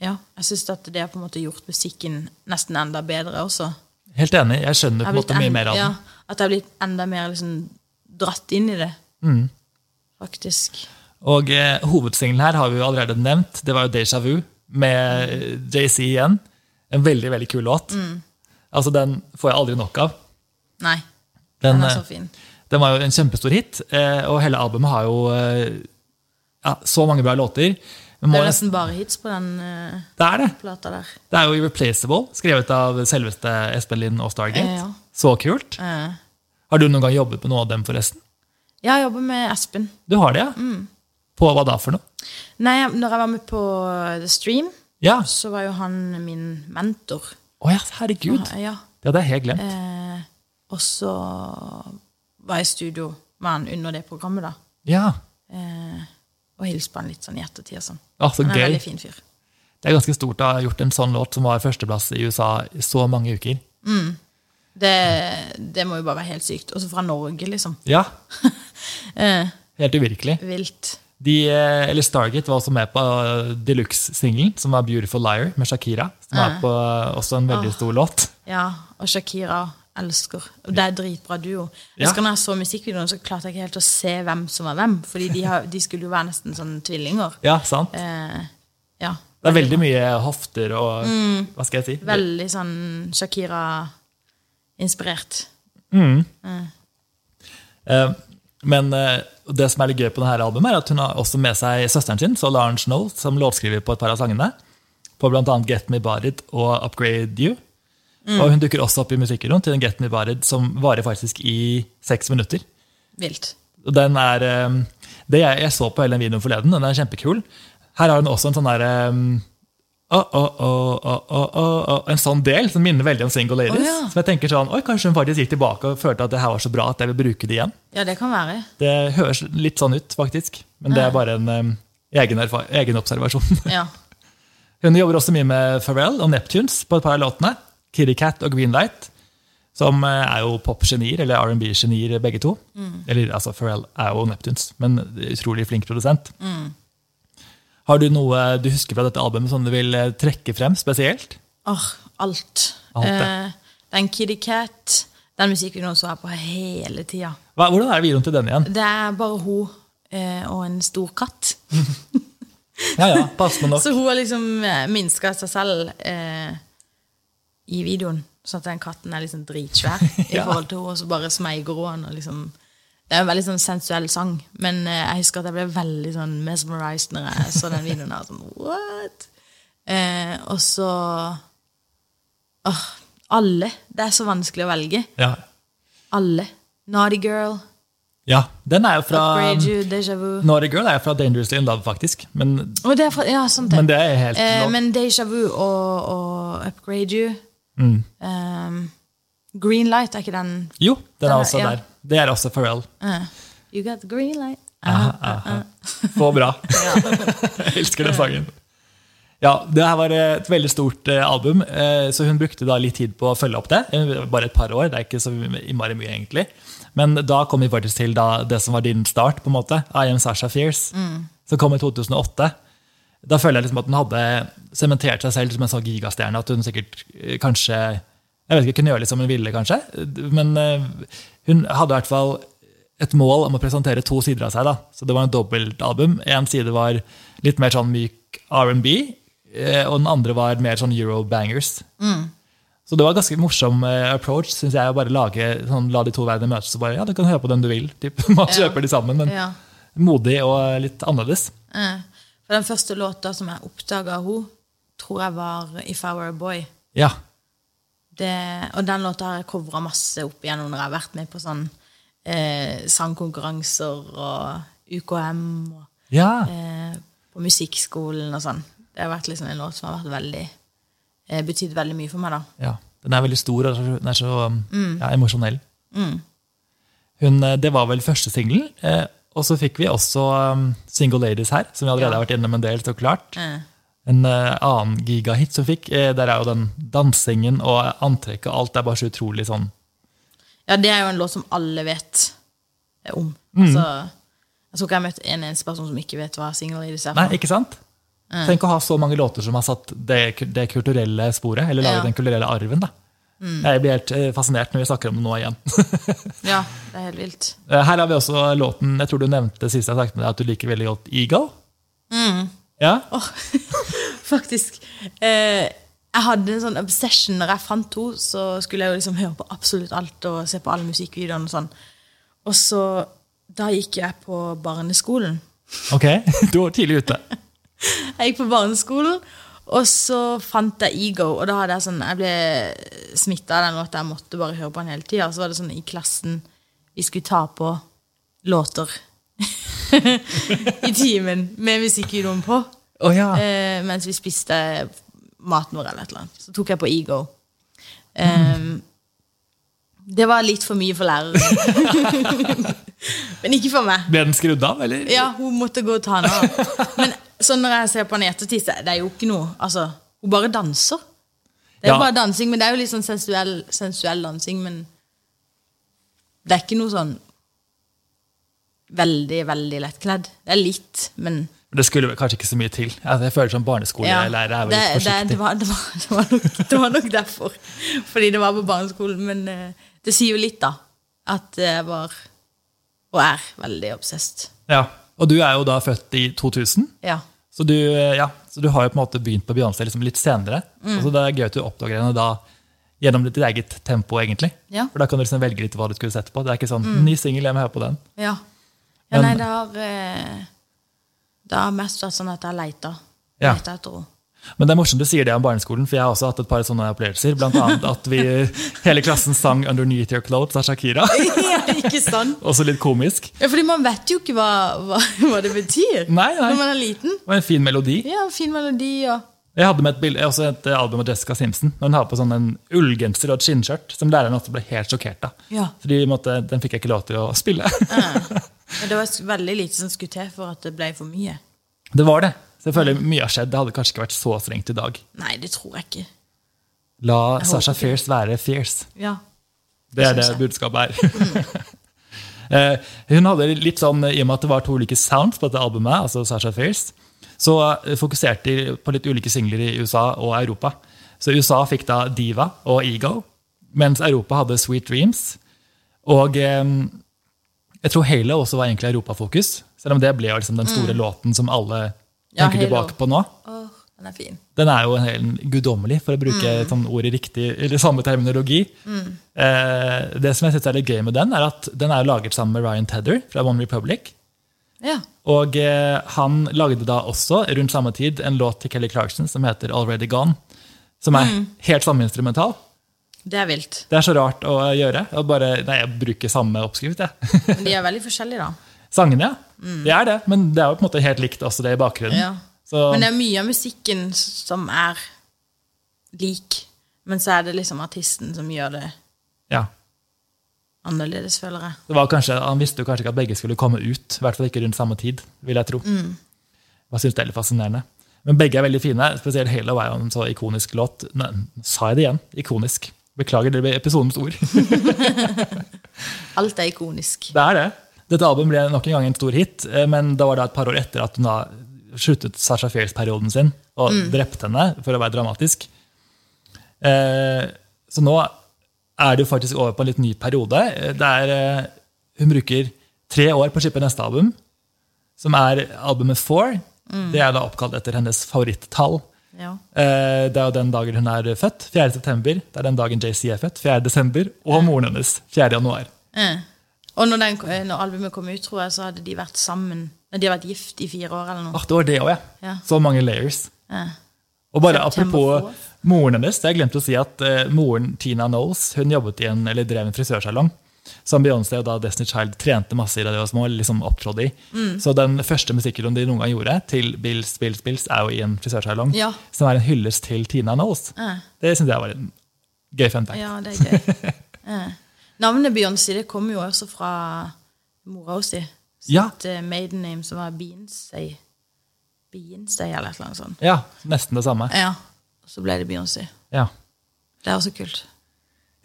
Ja, jeg syns at det har på en måte gjort musikken nesten enda bedre også. Helt enig. Jeg skjønner på Jeg en måte mye mer av den. Ja, at jeg har blitt enda mer liksom dratt inn i det, Mm. faktisk. Og eh, hovedsingelen her har vi jo allerede nevnt. Det var jo Deja Vu med mm. JC igjen. En veldig veldig kul låt. Mm. Altså Den får jeg aldri nok av. Nei. Den, Den er eh, så fin. Den var jo en kjempestor hit, eh, og hele albumet har jo eh, ja, så mange bra låter. Men Det er nesten, bare hits på den uh, det er det. plata der. Det er jo Irreplaceable, skrevet av selveste Espen Lind og Stargate. Eh, ja. Så kult. Eh, Har du noen gang jobbet med noe av dem, forresten? Jeg jobber med Espen. Du har det, ja? Mm. På hva da for noe? Nei, når jeg var med på The Stream, Ja. så var jo han min mentor. Å ja, herregud. Ja. Det hadde jeg helt glemt. Eh, og så var jeg i studio med han under det programmet, da. Ja. Eh, og hilste på han litt sånn i ettertid og sånn. Ah, så Han er en veldig fin fyr. Det er ganske stort å ha gjort en sånn låt som var førsteplass i USA i så mange uker. Det, det må jo bare være helt sykt. Også fra Norge, liksom. Ja, <laughs> Eh, helt uvirkelig. vilt. De, eh, eller Stargate var også med på eh, deluxe-singelen, som var 'Beautiful Liar' med Shakira. Som er på eh, også en veldig stor låt. Ja, og Shakira elsker. Og det er dritbra duo. Jeg Ja. husker når jeg så musikkvideoen, så klarte jeg ikke helt å se hvem som var hvem. Fordi de, har, de skulle jo være nesten sånn tvillinger. Ja, sant? Eh, ja. Det er veldig mye hofter og Hva skal jeg si? Veldig sånn Shakira-inspirert. Eh, Men eh, det som er litt gøy på denne albumet, er at hun har også med seg søsteren sin, så Lauren Snow, som låtskriver på et par av sangene. På bl.a. Get Me Bodied og Upgrade You. Og hun dukker også opp i musikkvideoen til en Get Me Bodied som varer faktisk i seks minutter. Vilt. Den er, eh, det jeg, jeg så på hele den videoen forleden, den er kjempekul. Her har hun også en sånn der um, oh, oh, En sånn del som minner veldig om Single Ladies. Ja. Som jeg tenker sånn, oi, Kanskje hun faktisk gikk tilbake og følte at det her var så bra at jeg vil bruke det igjen. Ja, det kan være. Det høres litt sånn ut, faktisk. Men det er bare en um, egen, egen observasjon. <laughs> Ja. Hun jobber også mye med Pharrell og Neptunes på et par av låtene. Kitty Cat og Greenlight. Som eh, er jo popgenier, eller R&B-genier begge to. Eller altså, Pharrell er jo Neptunes, men utrolig flink produsent. Har du noe du husker fra dette albumet som du vil eh, trekke frem spesielt? Åh, alt. Alt, ja. Eh, den Kitty Cat, den musikkvideoen så jeg på hele tida. Hvordan er videoen til den igjen? Det er bare hun eh, og en stor katt. <laughs> Ja, ja, passende nok. Så hun har liksom eh, minska seg selv eh, i videoen. Sånn at den katten er liksom dritsvær <laughs> i Ja. forhold til henne, og så bare smeiger hun og liksom Det er en veldig sånn sensuell sang, men eh, jeg husker at jeg ble veldig sånn mesmerized når jeg så den videoen. Og sånn, what? Eh, og så Åh, alle. Det er så vanskelig å velge. Ja. Alle. Naughty Girl, ja, den er jo fra You. Naughty Girl er fra Dangerously in Love, faktisk. Men, Og det er fra, ja, sant det. men det er helt Eh, men Deja Vu og, og Upgrade You Mm. um, Green Light, er ikke den Jo, den Den er- også ja. der. Det er også Pharrell. Uh, You got the green light. Uh, uh, Så bra. <laughs> <laughs> Jeg elsker den sangen. Ja, det her var et veldig stort eh, album, eh, så hun brukte da litt tid på å følge opp det. Eh, Bare et par år, det er ikke så innmari mye egentlig. Men da kom vi faktisk til da, det som var din start, på en måte. I Am Sasha Fierce, som kom i 2008. Da føler jeg liksom at hun hadde sementert seg selv som en sånn gigastjerne. At hun sikkert kanskje Jeg vet ikke, kunne gjøre litt som hun ville, kanskje. Men hun hadde i hvert fall et mål om å presentere to sider av seg. da. Så Det var en dobbeltalbum. En side var litt mer sånn myk R&B, eh, og den andre var mer sånn eurobangers. Så det var en ganske morsom eh, approach, syns jeg, å bare lage, sånn, la de to verdenene møtes og bare ja, du kan høre på den du vil. Typ. <laughs> Man Ja. kjøper de sammen, men Ja. modig og litt annerledes. For den første låta som jeg oppdaga henne, tror jeg var If I Were a Boy. Ja. Det, og den låta har jeg covra masse opp igjennom når jeg har vært med på sånn eh, sangkonkurranser og UKM og ja. eh, på musikkskolen og sånn. Det har vært liksom en låt som har vært veldig eh, betydd veldig mye for meg, da. ja. Den er veldig stor og den er så um, Mm. ja, emosjonell. Hun, eh, det var vel første singelen. Eh, og så fikk vi også um, Single Ladies her, som vi allerede Ja. har vært innom en del. så klart. Eh, En eh, annen gigahit som fikk, eh, der er jo den dansingen og antrekket og alt er bare så utrolig sånn ja, det er jo en låt som alle vet eh, om. Mm. Altså, jeg tror ikke jeg har møtt en eneste person som ikke vet hva Single Ladies er. for Nei, ikke sant? Tenk å ha så mange låter som har satt det, det kulturelle sporet, eller laget Ja. den kulturelle arven. da. Jeg blir helt fascinert når vi snakker om det nå igjen. <laughs> Ja, det er helt vilt. Her har vi også låten jeg tror du nevnte sist jeg snakket med deg, at du liker veldig godt Eagle. Ja? <laughs> Faktisk. Eh, jeg hadde en sånn obsession når jeg fant henne, så skulle jeg jo liksom høre på absolutt alt og se på alle musikkvideoene og sånn. Og så Da gikk jeg på barneskolen. Ok, <laughs> du var tidlig ute. <laughs> Jeg gikk på barneskolen, og så fant jeg Ego, og da hadde jeg sånn Jeg ble smitta av den låta, jeg måtte bare høre på den hele tida. Så var det sånn i klassen vi skulle ta på låter <laughs> i timen med musikkvideoen på. Oh, ja. eh, mens vi spiste maten vår eller et eller annet. Så tok jeg på Ego. Um, det var litt for mye for læreren. <laughs> Men ikke for meg. Ble den skrudd av, eller? Ja, hun måtte gå og ta den av. Men sånn når jeg ser på den i ettertid, så er det jo ikke noe Altså, hun bare danser. Det er Ja. bare dansing, men det er jo litt sånn sensuell, sensuell dansing, men det er ikke noe sånn veldig, veldig lettkledd. Det er litt, men Det skulle kanskje ikke så mye til. Altså, jeg føler som barneskolelærer er veldig det, forsiktig. det, var, det, var, det, var nok, det var nok derfor. Fordi det var på barneskolen. Men eh, det sier jo litt, da. At jeg var, og er, veldig obsessed. Ja. Og du er jo da født i 2000, Ja. så du, eh, ja, så du har jo på en måte begynt på Beyoncé liksom litt senere. Mm. Og så det er gøy at du oppdager henne da gjennom ditt eget tempo, egentlig. Ja. For da kan du liksom velge litt hva du skulle sett på. Det er ikke sånn ny singel, jeg må høre på den. Ja. Ja nei, det har eh, Det har mest vært sånn at jeg leita. Ja. Etter henne. Men det er morsomt du sier det om barneskolen, for jeg har også hatt et par sånne opplevelser. Blant annet at vi <laughs> hele klassen sang 'Underneath Your Clothes' av Shakira. <laughs> ja, ikke sant? <laughs> Også litt komisk. Ja, fordi man vet jo ikke hva, hva, hva det betyr Nei, nei. når man er liten. Og en fin melodi. Ja, en fin melodi ja. Jeg hadde med et, bilde, også et album av Jessica Simpson. Når hun har på sånn en ullgenser og et skinnskjørt, som læreren også ble helt sjokkert av. Ja. Fordi måtte, Den fikk jeg ikke lov til å spille. Men det var veldig lite som skulle til for at det ble for mye. Det var det. Selvfølgelig mye har skjedd. Det hadde kanskje ikke vært så strengt i dag. Nei, det tror jeg ikke. La Jeg Sasha. Fierce være fierce. Ja. Det er det jeg. budskapet er. <laughs> Eh, hun hadde litt sånn, I og med at det var to ulike sounds på dette albumet, altså Sasha Fierce, så eh, fokuserte de på litt ulike singler i USA og Europa. Så USA fikk da Diva og Ego, mens Europa hadde Sweet Dreams. Og eh, jeg tror Halo også var egentlig europafokus, selv om det ble liksom den store låten som alle Mm. Ja, tenker Halo. tilbake på nå. Oh, den er fin. Den er jo en hel guddommelig, for å bruke Mm. sånn ord i riktig, eller samme terminologi. Eh, det som jeg synes er litt gøy med den, er at den er laget sammen med Ryan Tedder fra One Republic. Ja. Og eh, han lagde da også, rundt samme tid, en låt til Kelly Clarkson som heter Already Gone. Som er Mm. helt samme instrumental. Det er vilt. Det er så rart å gjøre. Og bare, nei, jeg bruker samme oppskrift, jeg. <laughs> Men de er veldig forskjellige, da. Sangene, ja. Det er det, men det er jo på en måte helt likt også det i bakgrunnen. Ja. Så, Men det er mye av musikken som er lik. Men så er det liksom artisten som gjør det ja. annerledes, føler jeg. Det var kanskje, Han visste jo kanskje ikke at begge skulle komme ut. I hvert fall ikke rundt samme tid, vil jeg tro. Jeg synes det er litt fascinerende. Men begge er veldig fine. Spesielt Halo er jo en så ikonisk låt. Nei, sa jeg det igjen? Ikonisk. Beklager, det blir episodens ord. <laughs> Alt er ikonisk. Det er det. Dette albumet ble nok en gang en stor hit, eh, men det var da et par år etter at hun da sluttet Sasha Fierce-perioden sin og drepte henne, for å være dramatisk. Eh, så nå er det jo faktisk over på en litt ny periode. Der er, eh, hun bruker tre år på å shippe neste album, som er albumet Four. Det er da oppkalt etter hennes favorittall. Ja. Eh, Det er jo den dagen hun er født. 4. september. Det er den dagen JC er født. 4. desember. Og moren hennes. 4. januar. Eh. Og når, den, når albumet kom ut, tror jeg, så hadde de vært sammen De har vært gift i fire år eller noe. Ach, det var det òg, ja. Ja. Så mange layers. Eh. Og bare apropos moren hennes, jeg glemte å si at eh, moren Tina Knowles hun jobbet i en, eller drev en frisørsalong. Som Beyoncé og da Destiny Child trente masse i da de var små. liksom opptrådde i. Mm. Så den første musikkvideoen de noen gang gjorde, til Bills, Bills, Bills, er jo i en frisørsalong. Ja. Som er en hyllest til Tina Knowles. Eh. Det syns jeg var en gøy fun fact. Ja, det er gøy. <laughs> Eh. Navnet Beyoncé det kommer jo også fra mora si. Ja. Sitt eh, maiden name som var Beyoncé. Beyoncé eller annet sånt. Ja, nesten det samme. Ja. Så ble det Beyoncé. Ja. Det er også kult.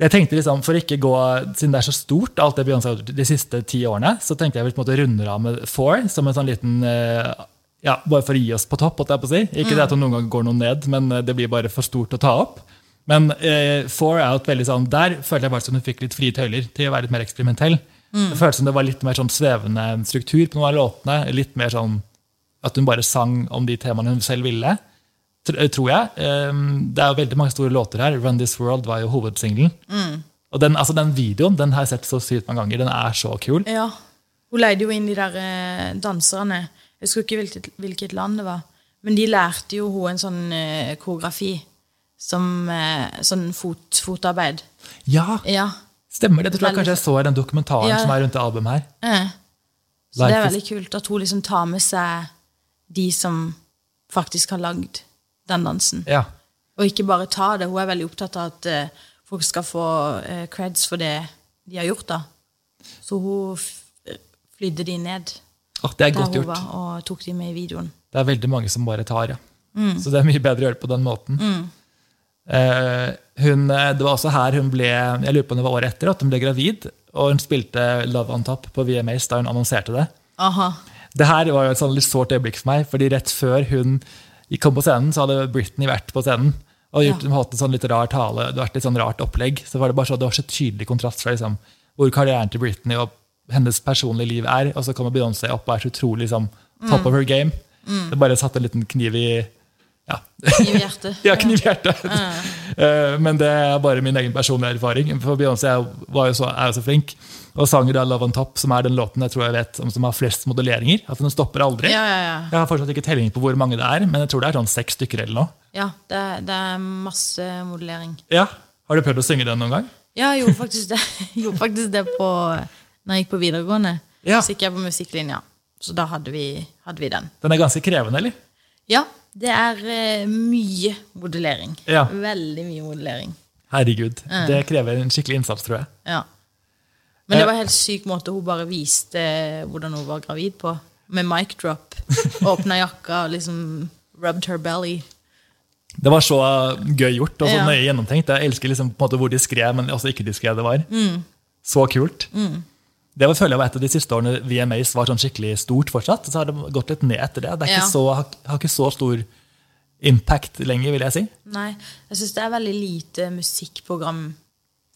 Jeg tenkte liksom, For ikke gå, Siden det er så stort, alt det Beyoncé har gjort de siste ti årene, så tenkte jeg vi på en måte runder av med Four som en sånn liten eh, ja, Bare for å gi oss på topp. på si. Ikke det at hun noen gang går noe ned, men eh, det blir bare for stort å ta opp. Men eh, Four er jo et veldig sånn, der følte jeg bare som hun fikk litt frie tøyler til å være litt mer eksperimentell. Det føltes som det var litt mer sånn svevende struktur på noen av låtene. Litt mer sånn at hun bare sang om de temaene hun selv ville. Eh, Tror jeg. Um, Det er jo veldig mange store låter her. Run This World var jo hovedsingelen. Og den, altså den videoen den har jeg sett så sykt mange ganger. Den er så kul. Ja. Hun leide jo inn de der eh, danserne. Jeg husker ikke hvilket, hvilket land det var. Men de lærte jo hun en sånn eh, koreografi. Som sånn fot, fotarbeid. Ja, Ja. stemmer det. Det tror jeg kanskje jeg så i den dokumentaren Ja. som er rundt det albumet her. Ja. Så det er veldig kult at hun liksom tar med seg de som faktisk har lagd den dansen. Ja. Og ikke bare ta det. Hun er veldig opptatt av at eh, folk skal få eh, creds for det de har gjort. da. Så hun flydde de ned oh, det er der godt hun gjort. var, og tok de med i videoen. Det er veldig mange som bare tar, ja. Mm. Så det er mye bedre å gjøre det på den måten. Eh, hun, eh, det var også her hun ble Jeg lurer på om det var året etter at hun ble gravid. Og hun spilte Love on Top på VMAs da hun annonserte det. Aha. Det her var jo et sånn litt sårt øyeblikk for meg, fordi rett før hun kom på scenen, så hadde Britney vært på scenen. Og gjort, Ja. holdt en sånn litt rar tale, det var et litt sånn rart opplegg. Så var det bare så, det var så tydelig kontrast fra liksom, hvor karrieren til Britney og hennes personlige liv er. Og så kommer Beyoncé opp og er så utrolig liksom, top of her game. Det bare satte en liten kniv i ja, Kniv i hjertet. <laughs> ja, kniv i hjertet. Eh, Men det er bare min egen personlige erfaring. For Beyoncé er jo- så, er så flink. Og sanger av 'Love on Top', som er den låten jeg tror jeg vet om som har flest modelleringer. At den stopper aldri. Ja, ja, ja. Jeg har fortsatt ikke telling på hvor mange det er, men jeg tror det er sånn seks stykker eller noe. ja det, det er masse modellering. Ja, Har du prøvd å synge den noen gang? Ja, jeg gjorde faktisk det, <laughs> jeg gjorde faktisk det på, når jeg gikk på videregående. Ja. Så gikk jeg på musikklinja. Så da hadde vi, hadde vi den. Den er ganske krevende, eller? Ja, det er eh, mye modellering. Ja. Veldig mye modellering. Herregud. Det krever en skikkelig innsats, tror jeg. Ja. Men det Eh. var en helt syk måte hun bare viste hvordan hun var gravid på. Med mic drop. <laughs> Åpna jakka og liksom rubbed her belly. Det var så gøy gjort og så Ja. nøye gjennomtenkt. Jeg elsker liksom på en måte hvor diskré, men også ikke diskré det var. Mm. Så kult. Det var, føler jeg var et av de siste årene VMAs var sånn skikkelig stort fortsatt. Så har det gått litt ned etter det. Det er Ja. så, har, har ikke så stor impact lenger, vil jeg si. Nei, jeg syns det er veldig lite musikkprogram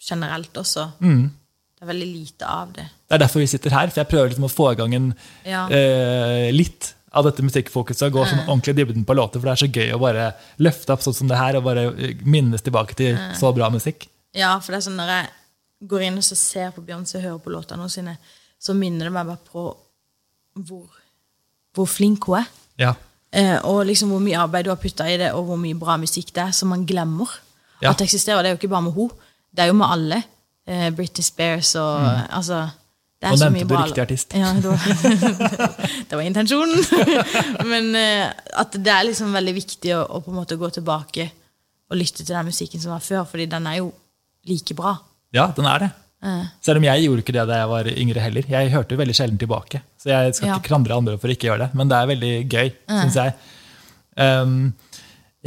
generelt også. Mm. Det er veldig lite av det. Det er derfor vi sitter her, for jeg prøver liksom å få i gang en, Ja. eh, litt av dette musikkfokuset. og Gå sånn ordentlig i dybden på låter, for det er så gøy å bare løfte opp sånn som det her og bare eh, minnes tilbake til så bra musikk. Ja, for det er sånn når jeg går inn og så ser på Beyoncé og hører på låtene sine, så minner det meg bare på hvor, hvor flink hun er. Ja. Eh, og liksom hvor mye arbeid du har putta i det, og hvor mye bra musikk det er, som man glemmer Ja. at det eksisterer. Det er jo ikke bare med henne, det er jo med alle. Eh, Britney Spears og altså det er Nå så nevnte mye du bra- riktig artist. Ja, det var, <laughs> det var intensjonen. <laughs> Men eh, at det er liksom veldig viktig å, å på en måte gå tilbake og lytte til den musikken som var før, fordi den er jo like bra. ja, den er det. Eh, Selv om jeg gjorde ikke det da jeg var yngre heller. Jeg hørte jo veldig sjelden tilbake. Så jeg skal Ja. ikke klandre andre for å ikke gjøre det, men det er veldig gøy, syns jeg. Um,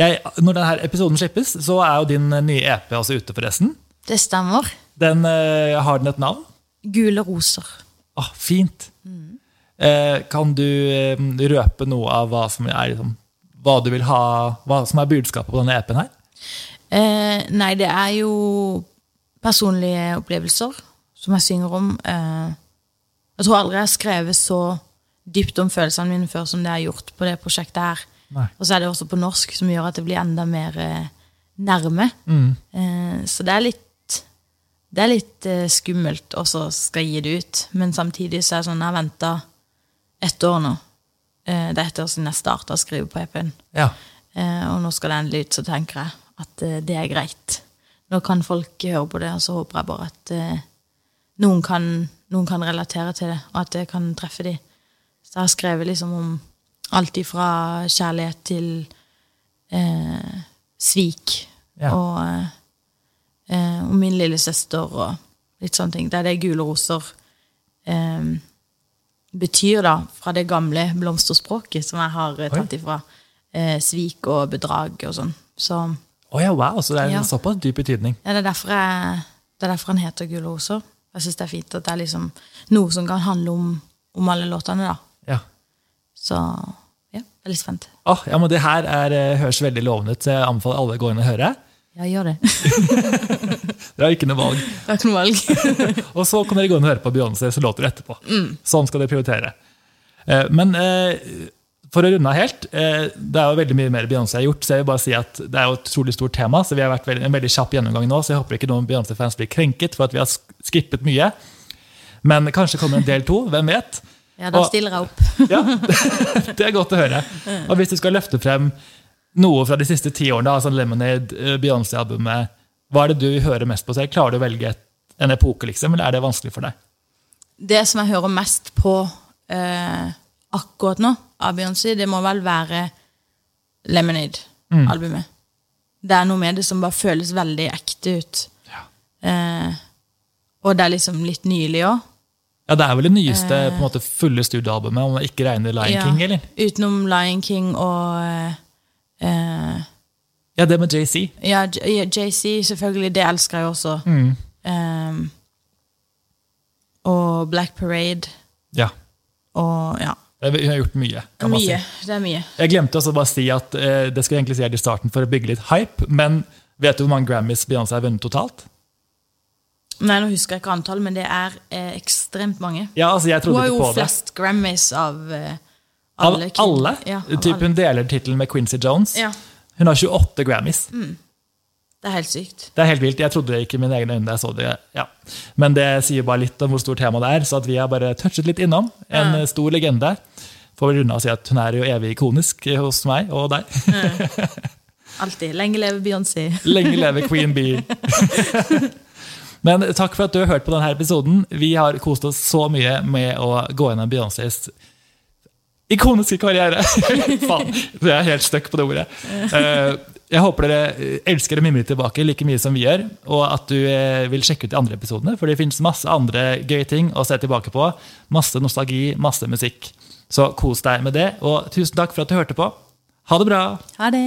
jeg. Når denne episoden slippes, så er jo din nye EP også ute, forresten. det stemmer. Den, eh, har den et navn? Gule roser. Ah, fint. Eh, kan du eh, røpe noe av hva som er liksom, hva du vil ha, hva som er budskapet på denne EP-en her? Eh, nei, det er jo personlige opplevelser som jeg synger om. Eh, jeg tror aldri jeg har skrevet så dypt om følelsene mine før som det jeg har gjort på det prosjektet her. Nei. Og så er det også på norsk, som gjør at det blir enda mer eh, nærme. Mm. Eh, så det er litt det er litt eh, skummelt å så skal gi det ut. Men samtidig så er det sånn jeg har venta ett år nå. Eh, det er ett år siden jeg starta å skrive på EP-en. Ja. Eh, og nå skal det endelig ut, så tenker jeg at eh, det er greit. Nå kan folk høre på det, og så håper jeg bare at eh, noen, kan, noen kan relatere til det, og at det kan treffe dem. Så jeg har skrevet liksom om alt ifra kjærlighet til eh, svik Ja. og eh, og min lille søster og litt sånne ting. Det er det gule roser eh, betyr, da, fra det gamle blomsterspråket som jeg har eh, tatt ifra. Eh, svik og bedrag og sånn. Så oh ja, wow, så det er Ja. en såpass dyp betydning. ja, det, er derfor jeg, det er derfor han heter Gule roser. Jeg syns det er fint at det er liksom noe som kan handle om, om alle låtene, da. Ja. Så ja, jeg er litt spent. Oh, ja, men Det her er, eh, høres veldig lovende ut, jeg anbefaler alle å gå inn og høre. Ja, gjør det. <laughs> Dere har ikke noe valg. Det er ikke noe valg. <laughs> Og så kan dere gå inn og høre på Beyoncés låter etterpå. Sånn skal dere prioritere. Eh, Men eh, for å runde av helt, eh, det er jo veldig mye mer Beyoncé har gjort, så jeg vil bare si at det er jo et utrolig stort tema, så vi har vært en veldig kjapp gjennomgang nå, så jeg håper ikke noen Beyoncé-fans blir krenket for at vi har sk- skippet mye. Men kanskje kommer en del to, hvem vet? Ja, da stiller jeg opp. Ja, <laughs> det er godt å høre. Og hvis du skal løfte frem noe fra de siste ti årene, altså Lemonade, eh, Beyoncé-albumet, hva er det du hører mest på? Så Klarer du å velge en epoke, liksom, eller er det vanskelig for deg? Det som jeg hører mest på eh, akkurat nå av Beyoncé, det må vel være Lemonade-albumet. Det er noe med det som bare føles veldig ekte ut. Eh, og det er liksom litt nylig òg. Ja, Det er vel det nyeste på en måte, fulle studioalbumet, om man ikke regner Lion King, eller? Utenom Lion King og eh, Ja, det med JC. Ja, JC, selvfølgelig. Det elsker jeg også. Mm. Um, og Black Parade. Ja. Og ja. Hun har gjort mye. kan man Mye. si. Det er mye. Jeg glemte også bare å si at eh, det skal jeg egentlig si i starten for å bygge litt hype, men vet du hvor mange Grammys Beyoncé har vunnet totalt? Nei, nå husker jeg ikke antall, men det er eh, ekstremt mange. Ja, altså jeg Hun trodde har ikke jo på det. flest Grammys av eh, Av alle. alle? Ja, av typ alle. Hun deler tittelen med Quincy Jones. Ja, Hun har 28 Grammys. det er helt sykt. Det er helt vilt. Jeg trodde det ikke mine egne øyne da jeg så det. Ja. Men det sier bare litt om hvor stort tema det er, så vi har bare touchet litt innom. En Ja. stor legende. Får vel runde av å si at hun er jo evig ikonisk hos meg og deg. Alltid. Lenge leve Beyoncé. <laughs> Lenge leve Queen Bee. Men takk for at du har hørt på denne episoden. Vi har kost oss så mye med å gå gjennom Beyoncés ikoniske karriere. <laughs> Faen, jeg er helt stuck på det ordet. Eh, Jeg håper dere elsker å mimre tilbake like mye som vi gjør, og at du eh, vil sjekke ut de andre episodene, for det finnes masse andre gøye ting å se tilbake på. Masse nostalgi, masse musikk. Så kos deg med det, og tusen takk for at du hørte på. Ha det bra! Ha det.